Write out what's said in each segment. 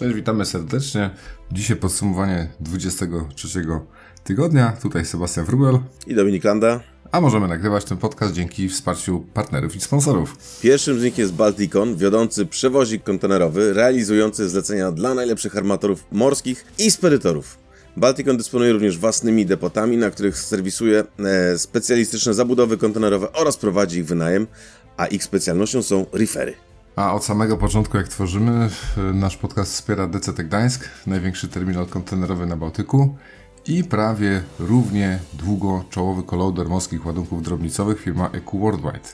Cześć, witamy serdecznie. Dzisiaj podsumowanie 23 tygodnia. Tutaj Sebastian Wrubel. I Dominik Landa. A możemy nagrywać ten podcast dzięki wsparciu partnerów i sponsorów. Pierwszym z nich jest Balticon, wiodący przewozik kontenerowy, realizujący zlecenia dla najlepszych armatorów morskich i spedytorów. Balticon dysponuje również własnymi depotami, na których serwisuje e, specjalistyczne zabudowy kontenerowe oraz prowadzi ich wynajem, a ich specjalnością są refery. A od samego początku, jak tworzymy, nasz podcast wspiera DCT Gdańsk, największy terminal kontenerowy na Bałtyku i prawie równie długo czołowy kolauder morskich ładunków drobnicowych firma EQ Worldwide.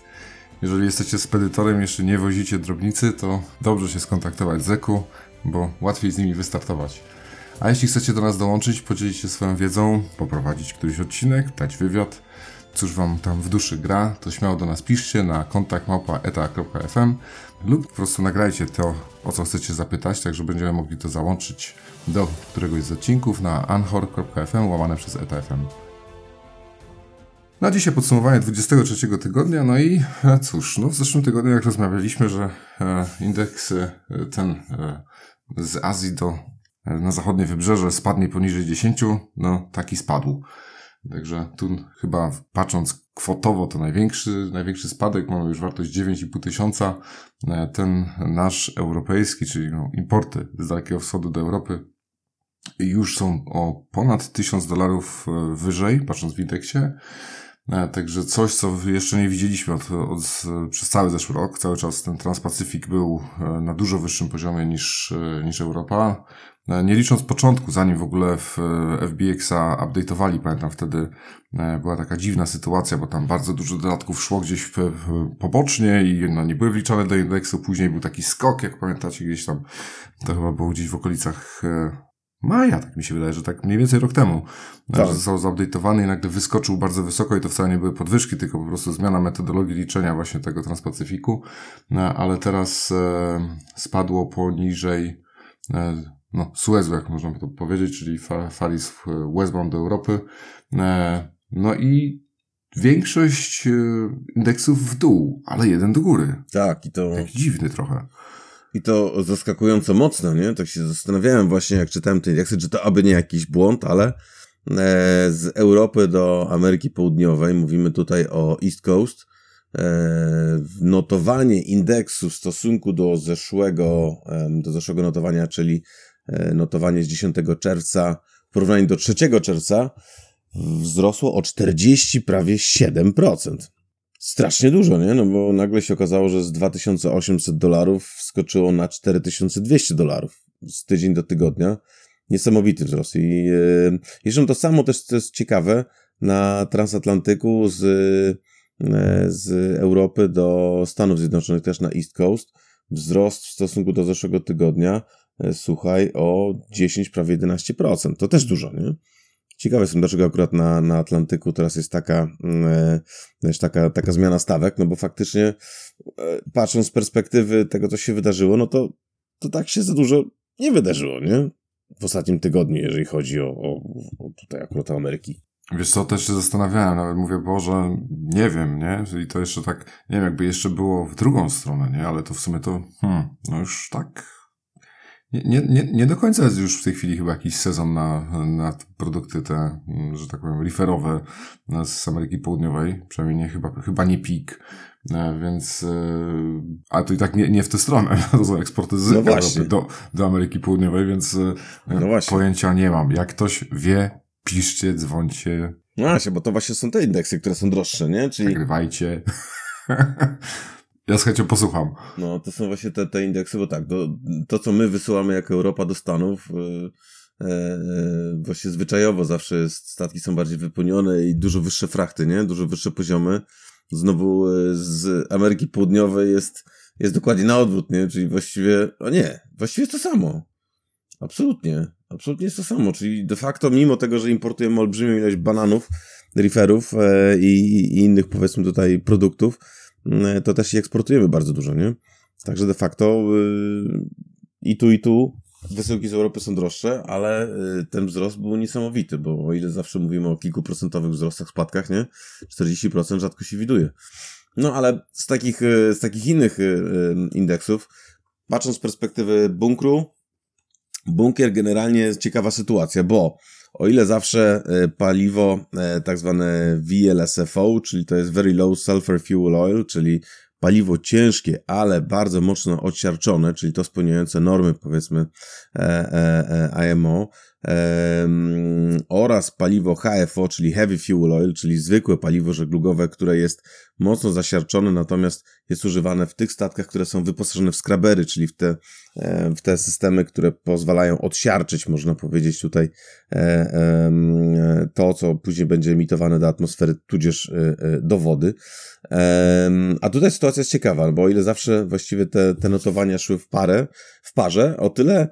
Jeżeli jesteście spedytorem jeszcze nie wozicie drobnicy, to dobrze się skontaktować z EQ, bo łatwiej z nimi wystartować. A jeśli chcecie do nas dołączyć, podzielić się swoją wiedzą, poprowadzić któryś odcinek, dać wywiad, cóż wam tam w duszy gra, to śmiało do nas piszcie na kontakt małpa.eta.fm lub po prostu nagrajcie to, o co chcecie zapytać, tak że będziemy mogli to załączyć do któregoś z odcinków na anchor.fm łamane przez etafm. Na dzisiaj podsumowanie 23 tygodnia, no i e, cóż, no w zeszłym tygodniu jak rozmawialiśmy, że e, indeks e, ten e, z Azji do e, na zachodnie wybrzeże spadnie poniżej 10, no taki spadł. Także tu chyba patrząc kwotowo to największy, największy spadek, mamy już wartość 9,5 tysiąca. E, ten nasz europejski, czyli no, importy z Dalekiego Wschodu do Europy już są o ponad 1000 dolarów e, wyżej, patrząc w indeksie. E, także coś, co jeszcze nie widzieliśmy od, od, przez cały zeszły rok. Cały czas ten Transpacyfik był na dużo wyższym poziomie niż, niż Europa. E, nie licząc początku, zanim w ogóle w e, FBX-a update'owali, pamiętam wtedy e, była taka dziwna sytuacja, bo tam bardzo dużo dodatków szło gdzieś pobocznie i no, nie były wliczane do indeksu. Później był taki skok, jak pamiętacie, gdzieś tam, to chyba było gdzieś w okolicach maja, tak mi się wydaje, że tak mniej więcej rok temu, tak. że został zupdate'owany i nagle wyskoczył bardzo wysoko i to wcale nie były podwyżki, tylko po prostu zmiana metodologii liczenia właśnie tego Transpacyfiku, ale teraz spadło poniżej no, Suezu, jak można to powiedzieć, czyli fali z westbound do Europy. E, no i większość e, indeksów w dół, ale jeden do góry. Tak, i to... Taki dziwny trochę. I to zaskakująco mocno, nie? Tak się zastanawiałem właśnie, jak czytałem te indeksy, czy to aby nie jakiś błąd, ale e, z Europy do Ameryki Południowej, mówimy tutaj o East Coast, notowanie indeksu w stosunku do zeszłego, do zeszłego notowania, czyli E, notowanie z 10 czerwca w porównaniu do 3 czerwca wzrosło o 40 prawie 7%. Strasznie dużo, nie? No bo nagle się okazało, że z 2800 dolarów wskoczyło na 4200 dolarów z tydzień do tygodnia. Niesamowity wzrost. I jeszcze to samo też, co jest ciekawe, na transatlantyku z, yy, z Europy do Stanów Zjednoczonych, też na East Coast, wzrost w stosunku do zeszłego tygodnia E, słuchaj, o 10, prawie 11%. To też dużo, nie? Ciekawe jestem, dlaczego akurat na, na Atlantyku teraz jest taka, yy, taka, taka zmiana stawek, no bo faktycznie yy, patrząc z perspektywy tego, co się wydarzyło, no to, to tak się za dużo nie wydarzyło, nie? W ostatnim tygodniu, jeżeli chodzi o, o, o tutaj akurat Ameryki. Wiesz co, też się zastanawiałem, nawet mówię, Boże, nie wiem, nie? I to jeszcze tak, nie wiem, jakby jeszcze było w drugą stronę, nie? Ale to w sumie to, hmm, no już tak nie, nie, nie do końca jest już w tej chwili chyba jakiś sezon na, na produkty te, że tak powiem, referowe z Ameryki Południowej. Przynajmniej nie, chyba, chyba nie pik. E, więc, e, a to i tak nie, nie w tę stronę. To są eksporty z no Europy do, do Ameryki Południowej, więc e, no pojęcia nie mam. Jak ktoś wie, piszcie, dzwońcie. No właśnie, bo to właśnie są te indeksy, które są droższe, nie? Czyli... Nagrywajcie. Ja z chęcią posłucham. No, to są właśnie te, te indeksy, bo tak, do, to co my wysyłamy jako Europa do Stanów, e, e, właśnie zwyczajowo zawsze jest, statki są bardziej wypełnione i dużo wyższe frachty, nie? Dużo wyższe poziomy. Znowu e, z Ameryki Południowej jest, jest dokładnie na odwrót, nie? Czyli właściwie, o nie, właściwie jest to samo. Absolutnie. Absolutnie jest to samo. Czyli de facto, mimo tego, że importujemy olbrzymią ilość bananów, riferów i, i innych, powiedzmy tutaj, produktów, to też i eksportujemy bardzo dużo, nie? Także de facto yy, i tu, i tu wysyłki z Europy są droższe, ale yy, ten wzrost był niesamowity, bo o ile zawsze mówimy o kilkuprocentowych wzrostach, spadkach, nie? 40% rzadko się widuje. No ale z takich, yy, z takich innych indeksów, patrząc z perspektywy bunkru, bunkier generalnie ciekawa sytuacja, bo o ile zawsze e, paliwo e, tak zwane VLSFO, czyli to jest Very Low Sulfur Fuel Oil, czyli paliwo ciężkie, ale bardzo mocno odsiarczone, czyli to spełniające normy powiedzmy e, IMO, oraz paliwo HFO, czyli Heavy Fuel Oil, czyli zwykłe paliwo żeglugowe, które jest mocno zasiarczone, natomiast jest używane w tych statkach, które są wyposażone w skrabery, czyli w te, w te systemy, które pozwalają odsiarczyć, można powiedzieć tutaj, e, to, co później będzie emitowane do atmosfery, tudzież e, e, do wody. A tutaj sytuacja jest ciekawa, bo o ile zawsze właściwie te, te notowania szły w parę, w parze, o tyle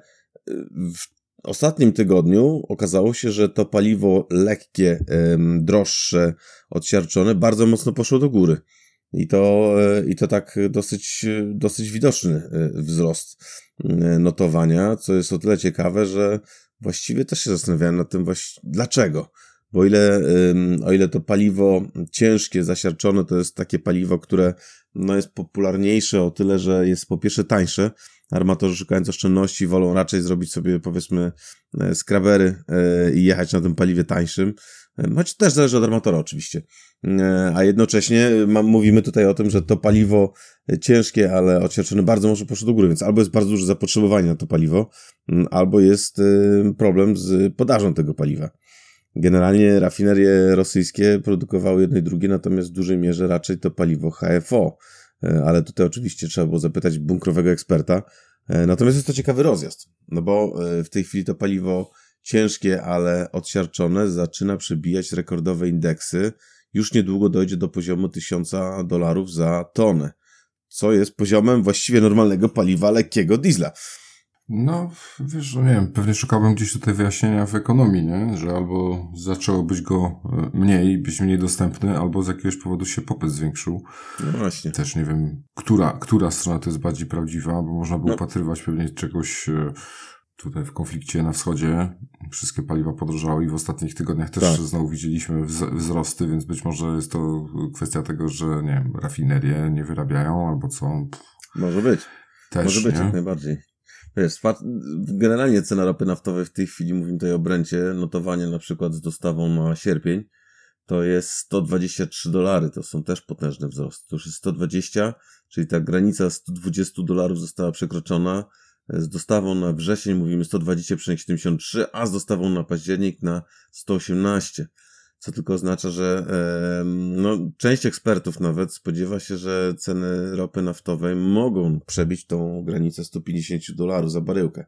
w ostatnim tygodniu okazało się, że to paliwo lekkie, droższe, odsiarczone bardzo mocno poszło do góry. I to, e, i to tak dosyć, dosyć widoczny e, wzrost e, notowania, co jest o tyle ciekawe, że właściwie też się zastanawiałem nad tym właśnie, dlaczego. Bo ile, o ile to paliwo ciężkie, zasiarczone, to jest takie paliwo, które no, jest popularniejsze o tyle, że jest po pierwsze tańsze, armatorzy szukając oszczędności wolą raczej zrobić sobie powiedzmy e, skrabery e, i jechać na tym paliwie tańszym, e, choć też zależy od armatora oczywiście. A jednocześnie mówimy tutaj o tym, że to paliwo ciężkie, ale odsiarczone bardzo może poszło do góry, więc albo jest bardzo duże zapotrzebowanie na to paliwo, albo jest problem z podażą tego paliwa. Generalnie rafinerie rosyjskie produkowały jedno i drugie, natomiast w dużej mierze raczej to paliwo HFO. E, ale tutaj oczywiście trzeba było zapytać bunkrowego eksperta. E, natomiast jest to ciekawy rozjazd, no bo e, w tej chwili to paliwo ciężkie, ale odsiarczone zaczyna przebijać rekordowe indeksy. Już niedługo dojdzie do poziomu 1000 dolarów za tonę, co jest poziomem właściwie normalnego paliwa lekkiego diesla. No, wiesz, no nie wiem, pewnie szukałbym gdzieś tutaj wyjaśnienia w ekonomii, nie? Że albo zaczęło być go e, mniej, być mniej dostępny, albo z jakiegoś powodu się popyt zwiększył. No właśnie. Też nie wiem, która, która strona to jest bardziej prawdziwa, bo można było no. upatrywać pewnie czegoś e, tutaj w konflikcie na wschodzie. Wszystkie paliwa podrożały i w ostatnich tygodniach też tak. znowu widzieliśmy wzrosty, więc być może jest to kwestia tego, że nie wiem, rafinerie nie wyrabiają albo co. Może być. Też, Może być, nie? jak najbardziej. Wiesz, generalnie cena ropy naftowej w tej chwili, mówimy tutaj o Brencie, notowanie na przykład z dostawą na sierpień, to jest 123 dolary, to są też potężne wzrosty. To już jest 120, czyli ta granica 120 dolarów została przekroczona. Z dostawą na wrzesień mówimy 120,73, a z dostawą na październik na 118 co tylko oznacza, że no, część ekspertów nawet spodziewa się, że ceny ropy naftowej mogą przebić tą granicę 150 dolarów za baryłkę.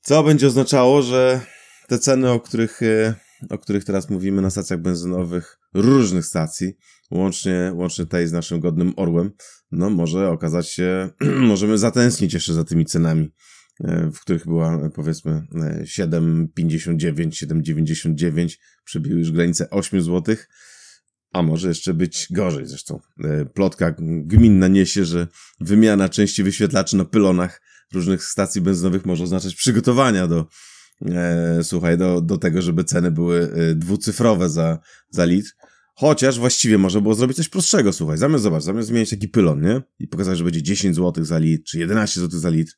Co będzie oznaczało, że te ceny, o których, e, o których teraz mówimy na stacjach benzynowych różnych stacji, łącznie, łącznie tej z naszym godnym Orłem, no może okazać się, możemy zatęsknić jeszcze za tymi cenami w których była powiedzmy 7,59, 7,99, przebiły już granicę 8 zł, a może jeszcze być gorzej zresztą. E, plotka gminna niesie, że wymiana części wyświetlaczy na pylonach różnych stacji benzynowych może oznaczać przygotowania do, e, słuchaj, do, do tego, żeby ceny były e, dwucyfrowe za, za litr. Chociaż właściwie można było zrobić coś prostszego, słuchaj. Zamiast, zobacz, zamiast zmienić taki pylon, nie? I pokazać, że będzie 10 zł za litr, czy 11 zł za litr,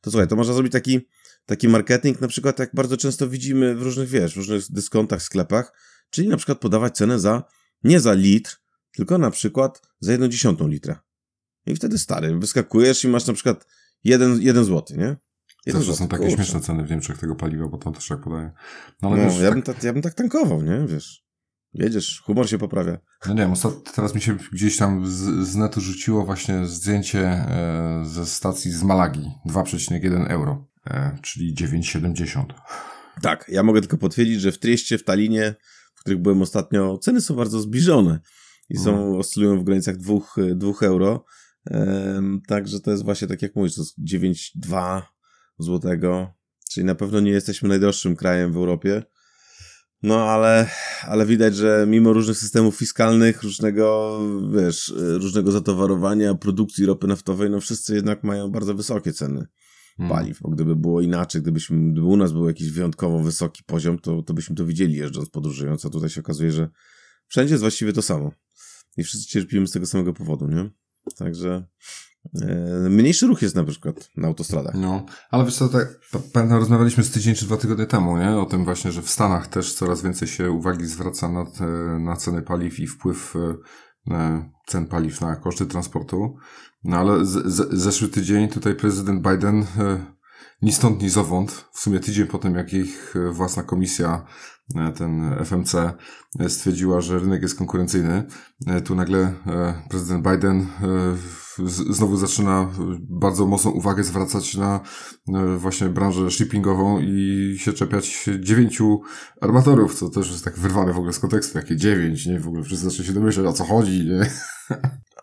to słuchaj, to można zrobić taki, taki marketing, na przykład jak bardzo często widzimy w różnych, wiesz, w różnych dyskontach, sklepach, czyli na przykład podawać cenę za, nie za litr, tylko na przykład za jedną dziesiątą litra. I wtedy stary, wyskakujesz i masz na przykład jeden, jeden złoty, nie? Jeden Zawsze są takie kurczę. śmieszne ceny w Niemczech tego paliwa, bo to też tak podaje. No, ale no, wiesz, ja, tak... bym tak, ja bym tak tankował, nie? Wiesz. Jedziesz, humor się poprawia. No nie wiem, teraz mi się gdzieś tam z, z netu rzuciło właśnie zdjęcie e, ze stacji z Malagi. 2,1 euro, e, czyli 9,70. Tak, ja mogę tylko potwierdzić, że w Trieście, w Talinie, w których byłem ostatnio, ceny są bardzo zbliżone i są, mhm. oscylują w granicach 2, 2 euro. E, także to jest właśnie tak jak mówisz, to jest 9,2 złotego, czyli na pewno nie jesteśmy najdroższym krajem w Europie. No, ale, ale widać, że mimo różnych systemów fiskalnych, różnego, wiesz, różnego zatowarowania, produkcji ropy naftowej, no wszyscy jednak mają bardzo wysokie ceny hmm. paliw, bo gdyby było inaczej, gdybyśmy, gdyby u nas był jakiś wyjątkowo wysoki poziom, to, to byśmy to widzieli jeżdżąc, podróżując, a tutaj się okazuje, że wszędzie jest właściwie to samo. I wszyscy cierpimy z tego samego powodu, nie? Także e, mniejszy ruch jest na przykład na autostradach. No, ale wiesz co, tak, pamiętam, rozmawialiśmy z tydzień czy dwa tygodnie temu, nie? O tym właśnie, że w Stanach też coraz więcej się uwagi zwraca na, te, na ceny paliw i wpływ e, cen paliw na koszty transportu. No ale z, z, zeszły tydzień tutaj prezydent Biden ni stąd, ni zowąd, w sumie tydzień po tym, jak ich własna komisja E, ten FMC e, stwierdziła, że rynek jest konkurencyjny. E, tu nagle prezydent Biden znowu zaczyna bardzo mocną uwagę zwracać na właśnie branżę shippingową i się czepiać dziewięciu armatorów, co też jest tak wyrwane w ogóle z kontekstu. Jakie dziewięć, nie? W ogóle wszyscy zaczęli się domyślać, o co chodzi, nie?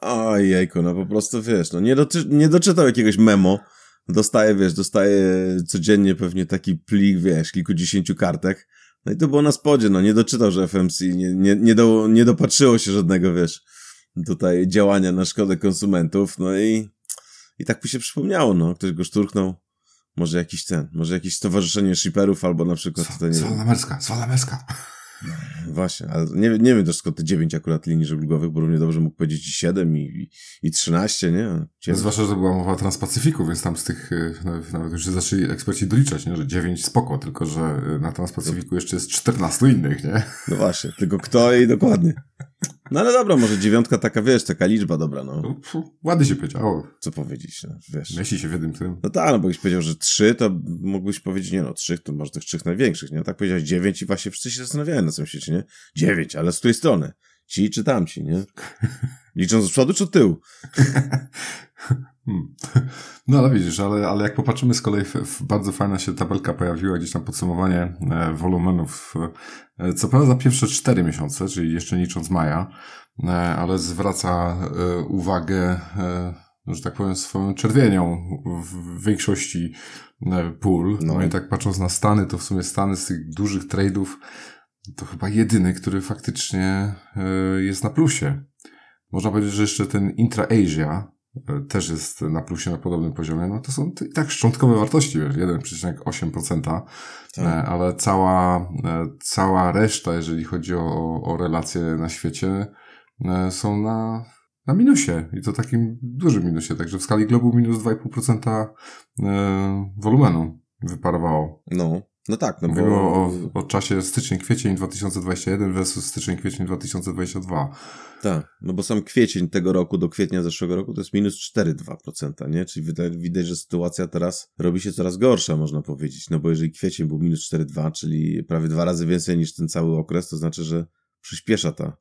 Ojejku, no po prostu wiesz, no nie, doczy nie doczytał jakiegoś memo, dostaje, wiesz, dostaje codziennie pewnie taki plik, wiesz, kilkudziesięciu kartek, no i to było na spodzie, no nie doczytał, że FMC nie, nie, nie, do, nie dopatrzyło się żadnego, wiesz, tutaj działania na szkodę konsumentów, no i, i tak mi się przypomniało, no, ktoś go szturchnął, może jakiś ten, może jakieś stowarzyszenie shipperów albo na przykład... Tutaj, nie Swalamerska, Swalamerska. Właśnie, ale nie, nie wiem też skąd te 9 akurat linii żeglugowych, bo równie dobrze mógł powiedzieć i 7 i, i, i 13, nie? No, zwłaszcza, że była mowa o Transpacyfiku, więc tam z tych, e, nawet już zaczęli eksperci doliczać, nie? że 9 spoko, tylko że na Transpacyfiku jeszcze jest 14 innych, nie? No właśnie, tylko kto i dokładnie. No ale dobra, może dziewiątka taka, wiesz, taka liczba dobra, no. no ładnie się powiedziało. Co powiedzieć, no, wiesz. Mieści się w jednym tym. No tak, no bo byś powiedział, że trzy, to mógłbyś powiedzieć, nie no, trzy, to może tych trzech największych, nie? Tak powiedziałeś dziewięć i właśnie wszyscy się zastanawiają na tym świecie, nie? Dziewięć, ale z której strony? Ci czy tamci, nie? Licząc z przodu czy od tyłu? Hmm. No ale widzisz, ale, ale jak popatrzymy z kolei, bardzo fajna się tabelka pojawiła, gdzieś tam podsumowanie e, wolumenów, e, co prawda za pierwsze cztery miesiące, czyli jeszcze licząc maja, e, ale zwraca e, uwagę, e, że tak powiem, swoją czerwienią w większości e, pól. No. no i tak patrząc na Stany, to w sumie Stany z tych dużych trade'ów to chyba jedyny, który faktycznie jest na plusie. Można powiedzieć, że jeszcze ten Intra-Asia, E, też jest na plusie na podobnym poziomie, no to są i tak szczątkowe wartości, wiesz, 1,8%, tak. E, ale cała, e, cała reszta, jeżeli chodzi o, o relacje na świecie, są na, na minusie i to takim dużym minusie, także w skali globu minus 2,5% wolumenu wyparowało. No. No tak, no Mówimy bo... o, o czasie styczeń-kwiecień 2021 versus styczeń-kwiecień 2022. Tak, no bo sam kwiecień tego roku do kwietnia zeszłego roku to jest minus 4,2%, nie? Czyli widać, że sytuacja teraz robi się coraz gorsza, można powiedzieć. No bo jeżeli kwiecień był minus 4,2, czyli prawie dwa razy więcej niż ten cały okres, to znaczy, że przyspiesza ta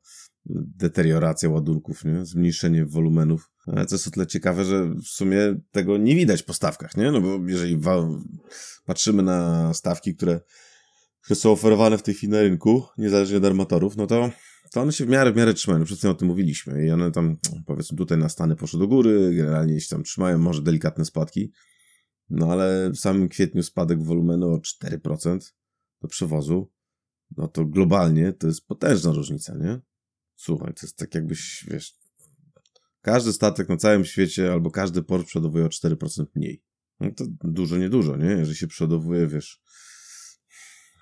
deterioracja ładunków, nie? Zmniejszenie wolumenów. Ale co jest o tyle ciekawe, że w sumie tego nie widać po stawkach, nie? No bo jeżeli patrzymy na stawki, które, które są oferowane w tej chwili na rynku, niezależnie od armatorów, no to, to one się w miarę, w miarę trzymają. No, przed tym o tym mówiliśmy. I one tam, powiedzmy, tutaj na Stany poszły do góry, generalnie się tam trzymają, może delikatne spadki. No ale w samym kwietniu spadek wolumenu o 4% do przewozu, no to globalnie to jest potężna różnica, nie? Słuchaj, to jest tak jakbyś, wiesz, każdy statek na całym świecie albo każdy port przodowuje o 4% mniej. No to dużo, niedużo, nie? Jeżeli się przodowuje, wiesz,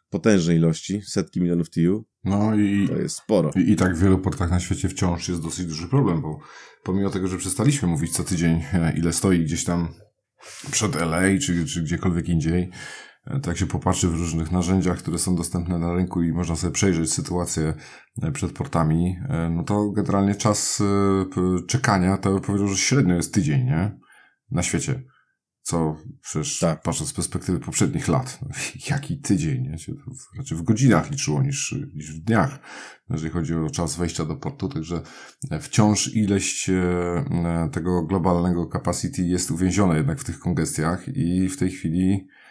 potężne ilości, setki milionów TU, no i, to jest sporo. I, I tak w wielu portach na świecie wciąż jest dosyć duży problem, bo pomimo tego, że przestaliśmy mówić co tydzień, e, ile stoi gdzieś tam przed LA czy, czy gdziekolwiek indziej, tak się popatrzy w różnych narzędziach, które są dostępne na rynku i można sobie przejrzeć sytuację e, przed portami, no to generalnie czas czekania to powiedział, że średnio jest tydzień, nie? Na świecie. Co przecież tak. patrząc z perspektywy poprzednich lat, jaki tydzień, nie? Się to raczej w godzinach liczyło niż, niż w dniach, jeżeli chodzi o czas wejścia do portu, także wciąż ileś e, tego globalnego capacity jest uwięzione jednak w tych kongestiach i w tej chwili e,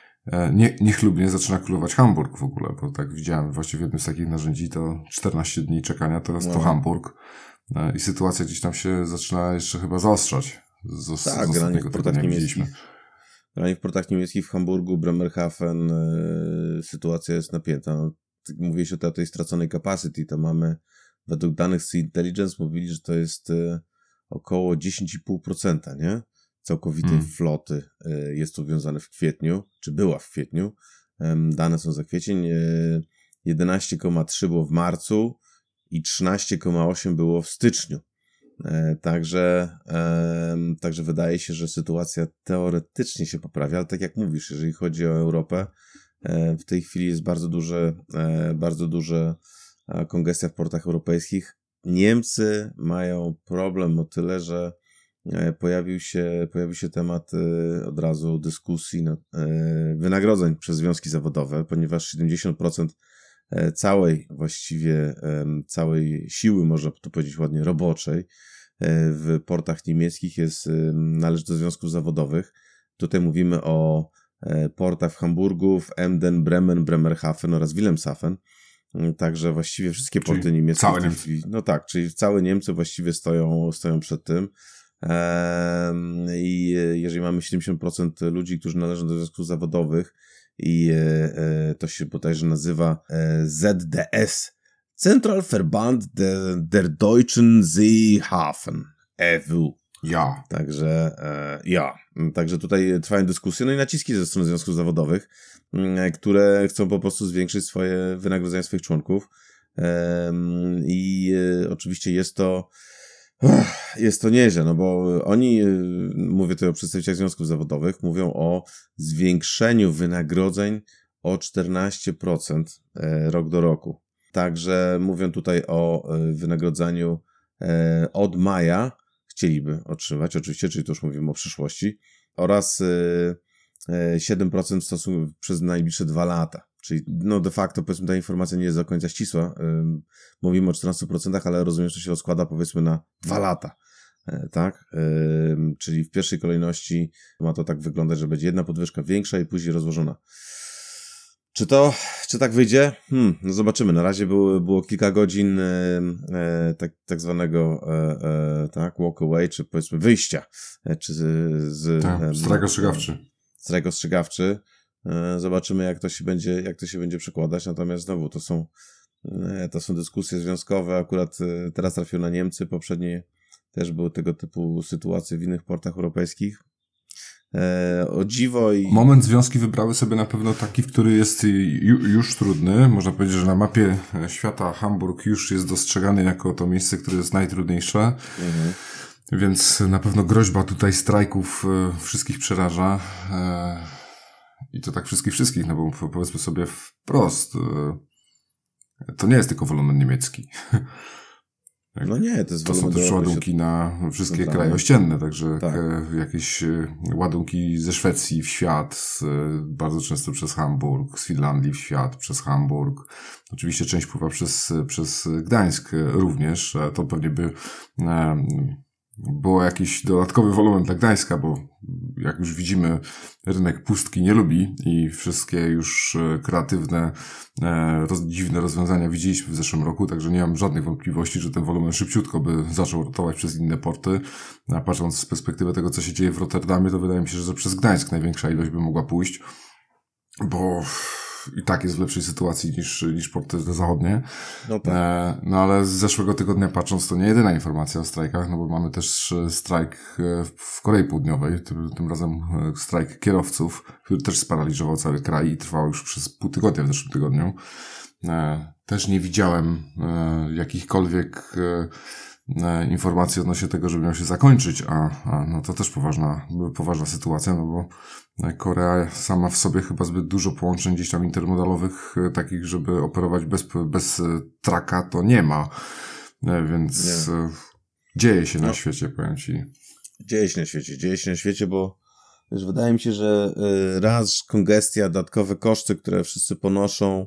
nie, niechlubnie zaczyna królować Hamburg w ogóle, bo tak widziałem właśnie w jednym z takich narzędzi to 14 dni czekania, teraz no. to Hamburg e, i sytuacja gdzieś tam się zaczyna jeszcze chyba zaostrzać. Z, tak, z granie w portach niemieckich. Granie w portach niemieckich w Hamburgu, Bremerhaven, yy, sytuacja jest napięta. No, o tej, o tej straconej capacity, to mamy według danych z Intelligence mówili, że to jest yy, około 10,5%, nie? Całkowitej hmm. floty yy, jest wiązane w kwietniu, czy była w kwietniu. Dane są za kwiecień. 11,3 było w marcu i 13,8 było w styczniu. E, także, także wydaje się, że sytuacja teoretycznie się poprawia, ale tak jak mówisz, jeżeli chodzi o Europę, e, w tej chwili jest bardzo duże, e, bardzo duże kongestia w portach europejskich. Niemcy mają problem o tyle, że pojawił się, pojawił się temat od razu dyskusji na wynagrodzeń przez związki zawodowe, ponieważ 70% całej właściwie całej siły, można to powiedzieć ładnie, roboczej E, w portach niemieckich jest, należy do związków zawodowych. Tutaj mówimy o e, portach w Hamburgu, w Emden, Bremen, Bremerhaven oraz Wilhelmshaven. Także właściwie wszystkie czyli porty niemieckie. Całe Niemcy. No tak, czyli całe Niemcy właściwie stoją, stoją przed tym. I jeżeli mamy 70% ludzi, którzy należą do związków zawodowych i e, to się bodajże nazywa ZDS, Zentralverband der, der Deutschen Seehafen, EW. Ja. Także, e, ja. Także tutaj trwają dyskusje, no i naciski ze strony związków zawodowych, które chcą po prostu zwiększyć swoje wynagrodzenia swoich członków. E, I e, oczywiście jest to, jest to nieźle, no bo oni, e, mówię tutaj o przedstawicielach związków zawodowych, mówią o zwiększeniu wynagrodzeń o 14% e, rok do roku. Także mówią tutaj o e, wynagrodzeniu e, od maja, chcieliby otrzymać, oczywiście, czyli to już mówimy o przyszłości, oraz 7% e, w stosunku przez najbliższe dwa lata. Czyli no de facto powiedzmy ta informacja nie jest do końca ścisła. Mówimy o 14%, ale rozumiem, że to się rozkłada powiedzmy na dwa lata. Tak? Czyli w pierwszej kolejności ma to tak wyglądać, że będzie jedna podwyżka większa i później rozłożona. Czy to, czy tak wyjdzie? Hmm, no zobaczymy. Na razie było, było kilka godzin e, e, tak, tak zwanego e, e tak, walk away, czy powiedzmy wyjścia. E, czy z, z tak, strajk ostrzegawczy. Strajk ostrzegawczy. E, zobaczymy, jak to się będzie, jak to się będzie przekładać. Natomiast znowu to są, to są dyskusje związkowe. Akurat teraz trafił na Niemcy. Poprzednie też były tego typu sytuacje w innych portach europejskich. E, o dziwo i... Moment związki wybrały sobie na pewno taki, który jest już trudny. Można powiedzieć, że na mapie świata Hamburg już jest dostrzegany jako to miejsce, które jest najtrudniejsze. Mhm. Więc na pewno groźba tutaj strajków e, wszystkich przeraża. E, I to tak wszystkich, wszystkich, no bo powiedzmy sobie wprost, to nie jest tylko wolumen niemiecki. Tak. No nie, to jest To są też ładunki na wszystkie kraje ościenne, także tak. E, jakieś e, ładunki ze Szwecji w świat, bardzo często przez Hamburg, z Finlandii w świat, przez Hamburg. Oczywiście część pływa przez, przez Gdańsk również, to pewnie by było jakiś dodatkowy wolumen dla Gdańska, bo jak już widzimy, rynek pustki nie lubi i wszystkie już e, kreatywne, e, roz, dziwne rozwiązania widzieliśmy w zeszłym roku, także nie mam żadnych wątpliwości, że ten wolumen szybciutko by zaczął rotować przez inne porty. A patrząc z perspektywy tego, co się dzieje w Rotterdamie, to wydaje mi się, że przez Gdańsk największa ilość by mogła pójść, bo i tak jest w lepszej sytuacji niż, niż porty zachodnie. No, tak. e, no ale z zeszłego tygodnia patrząc, to nie jedyna informacja o strajkach, no bo mamy też e, strajk e, w Korei Południowej, tym, tym razem e, strajk kierowców, który też sparaliżował cały kraj i trwał już przez pół tygodnia w zeszłym tygodniu. E, też nie widziałem e, jakichkolwiek E, informacje odnośnie tego, żeby miał się zakończyć, a, a no to też poważna, poważna sytuacja, no bo Korea sama w sobie chyba zbyt dużo połączeń gdzieś tam intermodalowych, e, takich, żeby operować bez, bez e, traka, to nie ma. Więc nie. dzieje się no. na świecie, powiem Ci. Dzieje się na świecie, dzieje się na świecie, bo wiesz, wydaje mi się, że raz kongestia, dodatkowe koszty, które wszyscy ponoszą, E,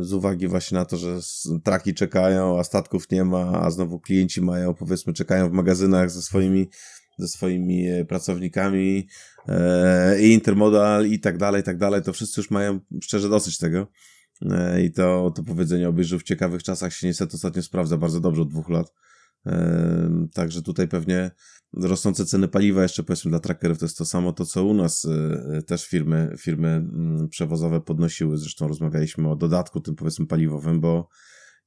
z uwagi właśnie na to, że traki czekają, a statków nie ma, a znowu klienci mają, powiedzmy, czekają w magazynach ze swoimi, ze swoimi e, pracownikami e, i intermodal i tak dalej, i tak dalej, to wszyscy już mają szczerze dosyć tego. I to, to powiedzenie obejrzył w ciekawych czasach się niestety ostatnio sprawdza bardzo dobrze od dwóch lat. Także tutaj pewnie rosnące ceny paliwa jeszcze powiedzmy dla trackerów to jest to samo to, co u nas y, też firmy, firmy mm, przewozowe podnosiły. Zresztą rozmawialiśmy o dodatku tym powiedzmy paliwowym, bo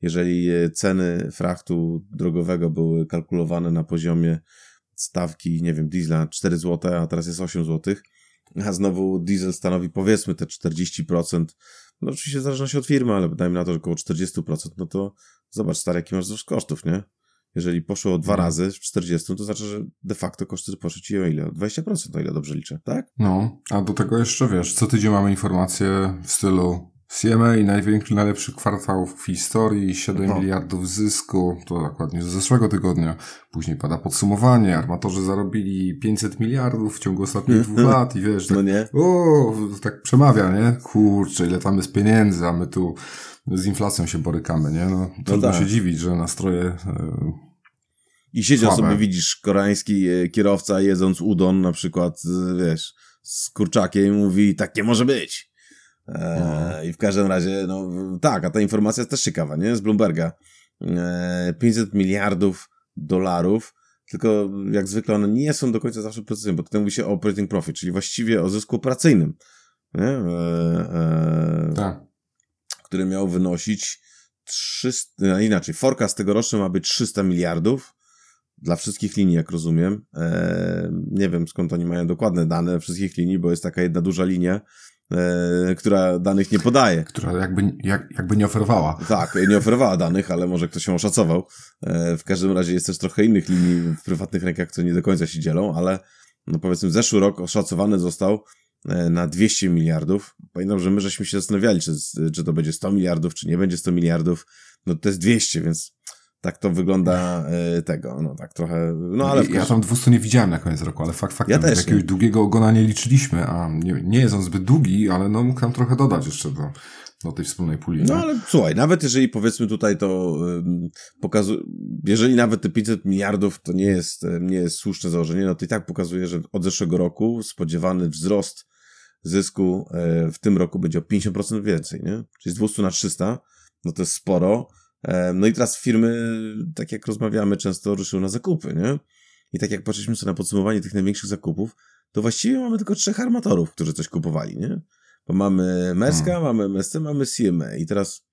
jeżeli ceny frachtu drogowego były kalkulowane na poziomie stawki, nie wiem, diesla 4 zł, a teraz jest 8 zł, a znowu diesel stanowi powiedzmy te 40%, no oczywiście w zależności od firmy, ale dajmy na to, że około 40%, no to zobacz stary, jaki masz wzrost kosztów, nie? Jeżeli poszło dwa Mhm. razy w 40, to znaczy, że de facto koszty poszły ci o ile? O 20%, o ile dobrze liczę, tak? No, a do tego jeszcze wiesz, co tydzień mamy informacje w stylu CMA, największy, najlepszy kwartał w historii, 7 No. miliardów zysku, to dokładnie z zeszłego tygodnia. Później pada podsumowanie, armatorzy zarobili 500 miliardów w ciągu ostatnich dwóch lat i wiesz, tak, No nie? o, tak przemawia, nie? Kurczę, ile tam jest pieniędzy, a my tu z inflacją się borykamy, nie? No, trudno tak. się dziwić, że nastroje e, I siedział Słabe. sobie, widzisz, koreański e, kierowca jedząc udon na przykład, z, wiesz, z kurczakiem i mówi, tak nie może być. E, I w każdym razie, no tak, a ta informacja jest też ciekawa, nie? Z Bloomberga. E, 500 miliardów dolarów, tylko jak zwykle one nie są do końca zawsze precyzyjne, bo tutaj mówi się o operating profit, czyli właściwie o zysku operacyjnym, nie? E, e, tak. który miał wynosić 300, a inaczej, forecast tegoroczny ma być 300 miliardów dla wszystkich linii, jak rozumiem. E, nie wiem skąd oni mają dokładne dane wszystkich linii, bo jest taka jedna duża linia, e, która danych nie podaje. która jakby, jak, jakby nie oferowała. Tak, nie oferowała danych, ale może ktoś ją oszacował. E, w każdym razie jest też trochę innych linii w prywatnych rękach, które nie do końca się dzielą, ale no powiedzmy zeszły rok oszacowany został e, na 200 miliardów. Pamiętam, że my żeśmy się zastanawiali, czy, czy to będzie 100 miliardów, czy nie będzie 100 miliardów. No to jest 200, więc tak to wygląda e, tego, no tak trochę, no ale... ja tam 200 nie widziałem na koniec roku, ale fakt faktem, Ja też jakiegoś nie. długiego ogona nie liczyliśmy, a nie, nie jest on zbyt długi, ale no mógł tam trochę dodać jeszcze do, do tej wspólnej puli. No nie? ale słuchaj, nawet jeżeli powiedzmy tutaj to pokazuje, jeżeli nawet te 500 miliardów to nie jest, nie jest słuszne założenie, no to i tak pokazuje, że od zeszłego roku spodziewany wzrost zysku e, w tym roku będzie o 50% więcej, nie? Czyli z 200 na 300, no to jest sporo. E, No i teraz firmy, tak jak rozmawiamy, często ruszyły na zakupy, nie? I tak jak patrzyliśmy sobie na podsumowanie tych największych zakupów, to właściwie mamy tylko trzech armatorów, którzy coś kupowali, nie? Bo mamy Merska, mamy MSC, mamy CMA. I teraz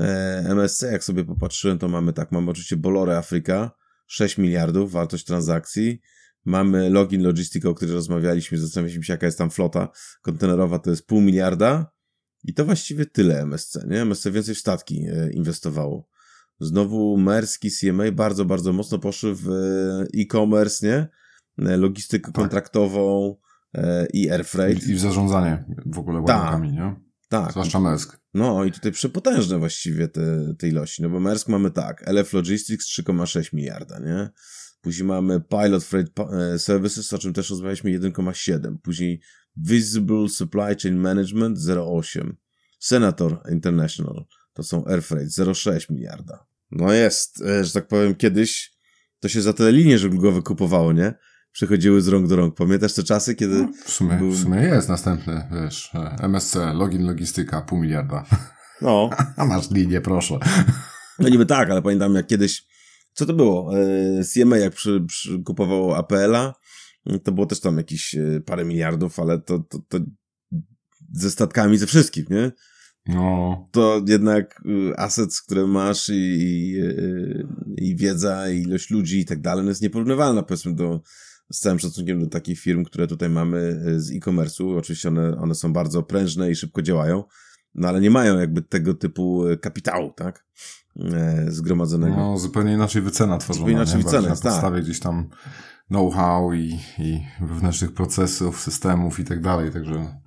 e, MSC, jak sobie popatrzyłem, to mamy tak, mamy oczywiście Bolore Afryka, 6 miliardów, wartość transakcji. Mamy Login Logistics, o której rozmawialiśmy, zastanawialiśmy się, jaka jest tam flota kontenerowa, to jest pół miliarda. I to właściwie tyle MSC, nie? MSC więcej w statki e, inwestowało. Znowu Merski, CMA bardzo, bardzo mocno poszły w e, e-commerce, nie? E, Logistykę kontraktową e, i air freight. I, w zarządzanie w ogóle ładunkami, nie? Tak, Zwłaszcza Mersk. no i tutaj przepotężne właściwie te, te ilości, no bo Maersk mamy tak, LF Logistics 3,6 miliarda, nie? Później mamy Pilot Freight Services, o czym też rozmawialiśmy, 1,7. Później Visible Supply Chain Management 0,8. Senator International, to są Air Freight 0,6 miliarda. No jest, e, że tak powiem, kiedyś to się za te linie żeglugowe kupowało, nie? Przechodziły z rąk do rąk. Pamiętasz te czasy, kiedy... No, w, sumie, był- w sumie jest następny, wiesz, e, MSC, login, logistyka, pół miliarda. No, A masz linię, proszę. No niby tak, ale pamiętam jak kiedyś, co to było? E, CMA jak przy, przy kupowało APL-a, to było też tam jakieś e, parę miliardów, ale to, to, to ze statkami, ze wszystkim, nie? No, To jednak y, assets, które masz i, i, y, i wiedza, i ilość ludzi i tak dalej, no jest nieporównywalna powiedzmy do, z całym szacunkiem do takich firm, które tutaj mamy y, z e-commerce'u. Oczywiście one, one są bardzo prężne i szybko działają, no ale nie mają jakby tego typu kapitału, tak? E, zgromadzonego. no zupełnie inaczej wycena tworzona. Zupełnie inaczej nie? wycena Bardziej Na tak. podstawie gdzieś tam know-how i, i wewnętrznych procesów, systemów i tak dalej, także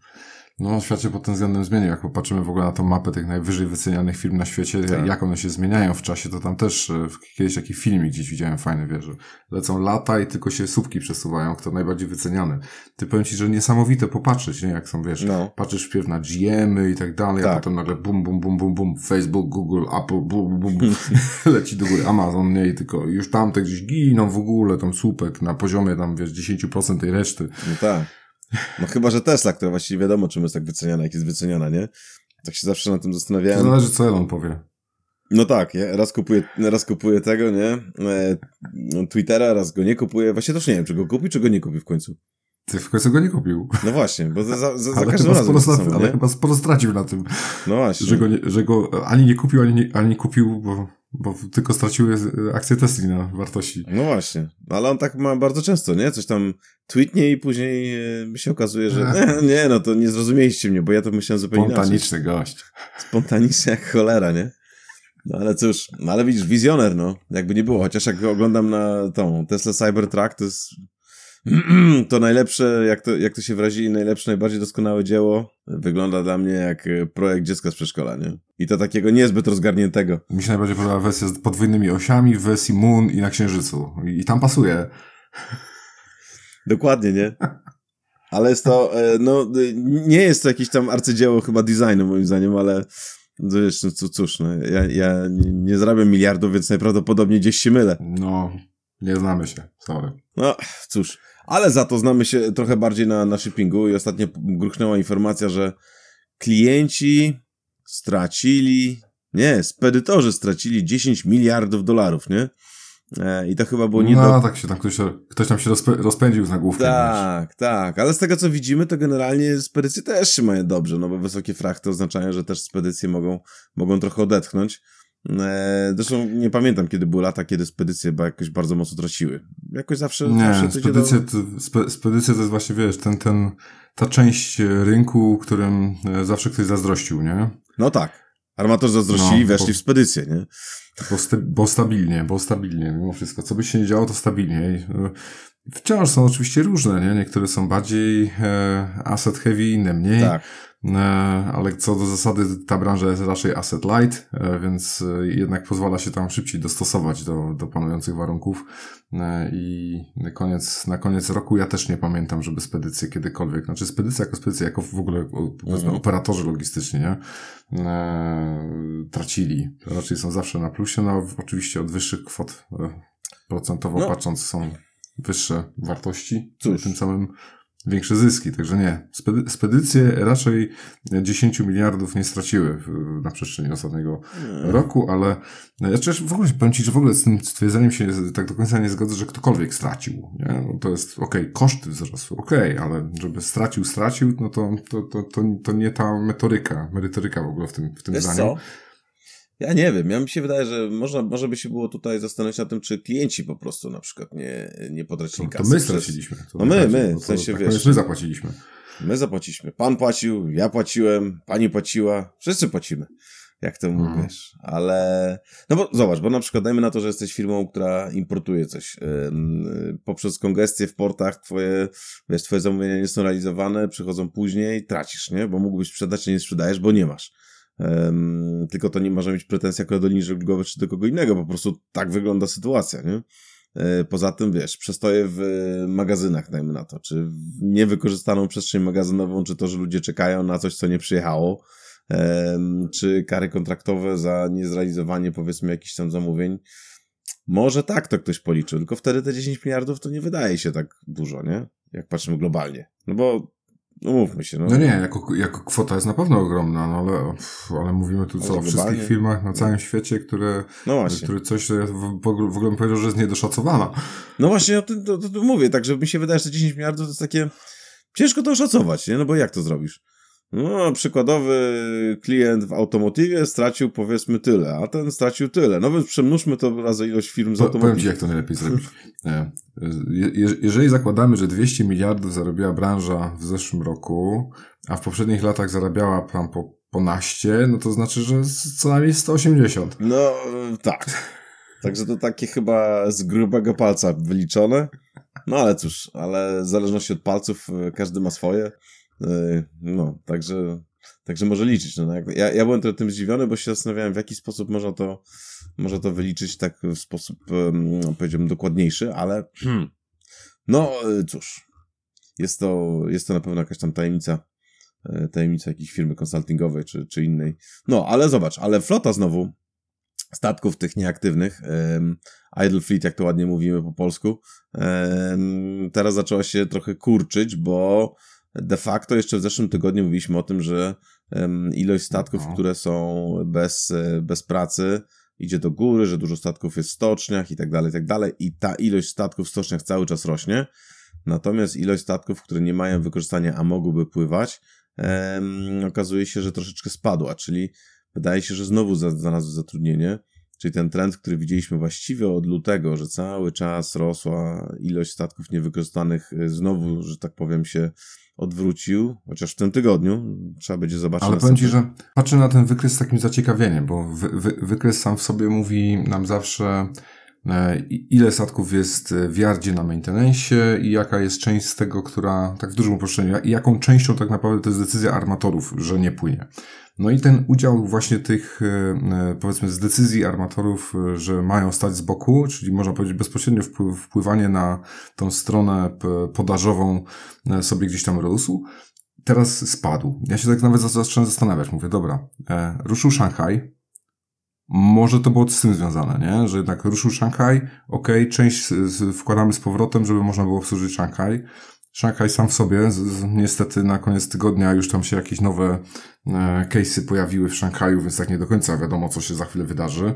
no świat się pod tym względem zmienił. Jak popatrzymy w ogóle na tą mapę tych najwyżej wycenianych firm na świecie, Tak. jak one się zmieniają w czasie, to tam też e, kiedyś taki filmik gdzieś widziałem fajny, wiesz, że lecą lata i tylko się słupki przesuwają, kto najbardziej wyceniany. Ty powiem ci, że niesamowite popatrzeć, nie? Jak są, wiesz, No. patrzysz wpierw na GM-y i tak dalej, a Tak. potem nagle bum, bum, bum, bum, bum, Facebook, Google, Apple, bum, bum, bum, leci do góry, Amazon, nie, i tylko już tamte gdzieś giną w ogóle, tam słupek na poziomie tam, wiesz, 10% tej reszty. No tak. No chyba, że Tesla, która właściwie wiadomo, czym jest tak wyceniana, jak jest wyceniana, nie? Tak się zawsze na tym To zastanawiałem. zależy, co Elon powie. No tak, ja raz kupuję, raz kupuję tego, nie? E, no, Twittera, raz go nie kupuję. Właśnie też nie wiem, czy go kupi, czy go nie kupi w końcu. Ty w końcu go nie kupił. No właśnie, bo za, za, za Ale, każdym razem sporo, to samo, ale chyba sporo stracił na tym, No właśnie. że go, nie, że go ani nie kupił, ani nie, ani nie kupił, bo, bo tylko straciły e, akcje Tesli na wartości. No właśnie. Ale on tak ma bardzo często, nie? Coś tam tweetnie i później e, się okazuje, że nie, nie, no to nie zrozumieliście mnie, bo ja to myślałem zupełnie inaczej. Spontaniczny gość. Spontanicznie jak cholera, nie? No ale cóż, no ale widzisz, wizjoner, no. Jakby nie było, chociaż jak oglądam na tą Tesla Cybertruck, to jest to najlepsze, jak to, jak to się wyrazili, najlepsze, najbardziej doskonałe dzieło wygląda dla mnie jak projekt dziecka z przedszkola, nie? I to takiego niezbyt rozgarniętego. Mi się najbardziej podoba wersja z podwójnymi osiami w wersji Moon i na Księżycu. I, i tam pasuje. Dokładnie, nie? Ale jest to, e, no, nie jest to jakieś tam arcydzieło chyba designu moim zdaniem, ale no wiesz, no cóż, no, ja, ja nie zarabiam miliardów, więc najprawdopodobniej gdzieś się mylę. No, nie znamy się, sorry. No, cóż. Ale za to znamy się trochę bardziej na, na shippingu i ostatnio gruchnęła informacja, że klienci stracili, nie, spedytorzy stracili 10 miliardów dolarów, nie? E, I to chyba było nie No, do... tak się tam ktoś, ktoś tam się rozpę rozpędził z nagłówkiem. Tak, tak, ale z tego co widzimy, to generalnie spedycje też się mają dobrze, no bo wysokie frachty oznaczają, że też spedycje mogą, mogą trochę odetchnąć. E, zresztą nie pamiętam, kiedy były lata, kiedy spedycje jakoś bardzo mocno traciły. Jakoś zawsze... Nie, zawsze spedycje, to, spe, spedycje to jest właśnie, wiesz, ten, ten, ta część rynku, którym e, zawsze ktoś zazdrościł, nie? No tak. Armatorzy zazdrościli, No, weszli bo- w spedycję, nie? Bo, sta, bo stabilnie, bo stabilnie, mimo wszystko. Co by się nie działo, to stabilnie. I, e, Wciąż są oczywiście różne, nie? Niektóre są bardziej e, asset heavy, inne mniej. Tak. E, ale co do zasady, ta branża jest raczej asset light, e, więc e, jednak pozwala się tam szybciej dostosować do, do panujących warunków. I na koniec, na koniec roku ja też nie pamiętam, żeby spedycje kiedykolwiek, znaczy spedycja jako spedycja, jako w ogóle Mhm. operatorzy logistyczni, nie? Tracili. Raczej są zawsze na plusie, no oczywiście od wyższych kwot procentowo No. patrząc są wyższe wartości, Cóż. tym samym większe zyski, także nie. Spedy spedycje raczej 10 miliardów nie straciły na przestrzeni ostatniego roku, ale ja też w ogóle powiem Ci, że w ogóle z tym stwierdzeniem się tak do końca nie zgodzę, że ktokolwiek stracił. Nie? No to jest okej, koszty wzrosły, okej, ale żeby stracił, stracił, no to, to, to, to, to nie ta metoryka, merytoryka w ogóle w tym, w tym Wiesz zdaniu. co? Ja nie wiem, ja mi się wydaje, że można, może by się było tutaj zastanowić nad tym, czy klienci po prostu na przykład nie, nie potracili To, to kasy. my straciliśmy. To No my, my, w sensie, tak wiesz- My zapłaciliśmy. My zapłaciliśmy. Pan płacił, ja płaciłem, pani płaciła, wszyscy płacimy. Jak to Mhm. mówisz. Ale, no bo zobacz, bo na przykład dajmy na to, że jesteś firmą, która importuje coś. Poprzez kongestię w portach twoje, wiesz, twoje zamówienia nie są realizowane, przychodzą później, tracisz, nie? Bo mógłbyś sprzedać, a nie sprzedajesz, bo nie masz. Ym, tylko to nie może mieć pretensji jako do linii żeglugowej czy do kogo innego, po prostu tak wygląda sytuacja, nie? E, Poza tym, wiesz, przestoje w e, magazynach, dajmy na to, czy niewykorzystaną przestrzeń magazynową, czy to, że ludzie czekają na coś, co nie przyjechało, czy kary kontraktowe za niezrealizowanie, powiedzmy, jakichś tam zamówień. Może tak to ktoś policzył, tylko wtedy te 10 miliardów to nie wydaje się tak dużo, nie? Jak patrzymy globalnie. No bo, umówmy się, no. No nie, jako, jako kwota jest na pewno ogromna, no ale, pff, ale mówimy tu co o wszystkich firmach na całym świecie, które, No które coś, ja w, w ogóle bym powiedział, że jest niedoszacowana. No właśnie o tym to, to, to mówię, tak, że mi się wydaje, że te 10 miliardów to jest takie ciężko to oszacować, nie? No bo jak to zrobisz? No, przykładowy klient w automotywie stracił powiedzmy tyle, a ten stracił tyle. No więc przemnóżmy to razy ilość firm z Po, powiem Ci, jak to najlepiej zrobić. E, je- je- Jeżeli zakładamy, że 200 miliardów zarobiła branża w zeszłym roku, a w poprzednich latach zarabiała tam po, po naście, no to znaczy, że co najmniej 180. No, tak. Także to takie chyba z grubego palca wyliczone. No ale cóż, ale w zależności od palców e, każdy ma swoje. E, No, także, także może liczyć. No, jak- ja, ja byłem trochę tym zdziwiony, bo się zastanawiałem, w jaki sposób można to, można to wyliczyć tak w sposób, em, powiedziałbym, dokładniejszy, ale no e, cóż, jest to, jest to na pewno jakaś tam tajemnica, e, tajemnica jakiejś firmy konsultingowej czy, czy innej. No, ale zobacz, ale flota znowu statków tych nieaktywnych, em, idle fleet, jak to ładnie mówimy po polsku, em, teraz zaczęła się trochę kurczyć, bo de facto jeszcze w zeszłym tygodniu mówiliśmy o tym, że ilość statków, No. które są bez, e, bez pracy, idzie do góry, że dużo statków jest w stoczniach i tak dalej, i tak dalej. I ta ilość statków w stoczniach cały czas rośnie. Natomiast ilość statków, które nie mają wykorzystania, a mogłyby pływać, em, okazuje się, że troszeczkę spadła, czyli wydaje się, że znowu znalazły zatrudnienie. Czyli ten trend, który widzieliśmy właściwie od lutego, że cały czas rosła ilość statków niewykorzystanych, y, znowu, że tak powiem, się odwrócił, chociaż w tym tygodniu. Trzeba będzie zobaczyć. Ale powiem Ci, że patrzę na ten wykres z takim zaciekawieniem, bo wy, wy, wykres sam w sobie mówi nam zawsze, ile statków jest w yardzie na maintenance i jaka jest część z tego, która, tak w dużym uproszczeniu, jaką częścią tak naprawdę to jest decyzja armatorów, że nie płynie. No i ten udział właśnie tych, e, powiedzmy, z decyzji armatorów, e, że mają stać z boku, czyli można powiedzieć bezpośrednio wpływanie na tą stronę podażową e, sobie gdzieś tam rósł, teraz spadł. Ja się tak nawet zacząłem zastanawiać. Mówię, dobra, ruszył Szanghaj, może to było z tym związane, nie? Że jednak ruszył Szanghaj, ok, część wkładamy z powrotem, żeby można było obsłużyć Szanghaj. Szanghaj sam w sobie, z, z, niestety na koniec tygodnia już tam się jakieś nowe e, case'y pojawiły w Szanghaju, więc tak nie do końca wiadomo, co się za chwilę wydarzy.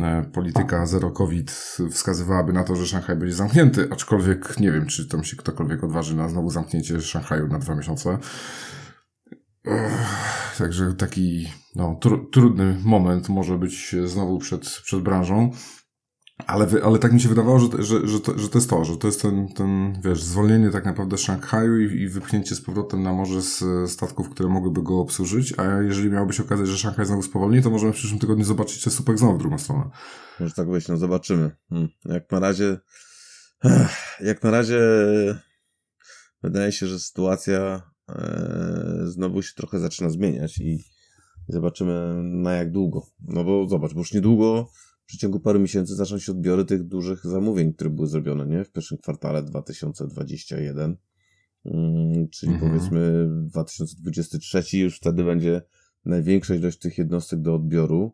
E, polityka zero COVID wskazywałaby na to, że Szanghaj będzie zamknięty, aczkolwiek nie wiem, czy tam się ktokolwiek odważy na znowu zamknięcie Szanghaju na dwa miesiące. Ech, także taki no, tr trudny moment może być znowu przed, przed branżą. Ale, ale tak mi się wydawało, że, że, że, to, że to jest to, że to jest ten, ten wiesz, zwolnienie tak naprawdę Szanghaju i, i wypchnięcie z powrotem na morze z statków, które mogłyby go obsłużyć, a jeżeli miałoby się okazać, że Szanghaj znowu spowolni, to możemy w przyszłym tygodniu zobaczyć się supek znowu w drugą stronę. Może tak być, no zobaczymy. Hmm. Jak na razie, jak na razie wydaje się, że sytuacja e, znowu się trochę zaczyna zmieniać i zobaczymy na jak długo. No bo zobacz, bo już niedługo w przeciągu paru miesięcy zaczną się odbiory tych dużych zamówień, które były zrobione, nie? W pierwszym kwartale 2021. Hmm, czyli mhm. powiedzmy 2023 już wtedy będzie największa ilość tych jednostek do odbioru.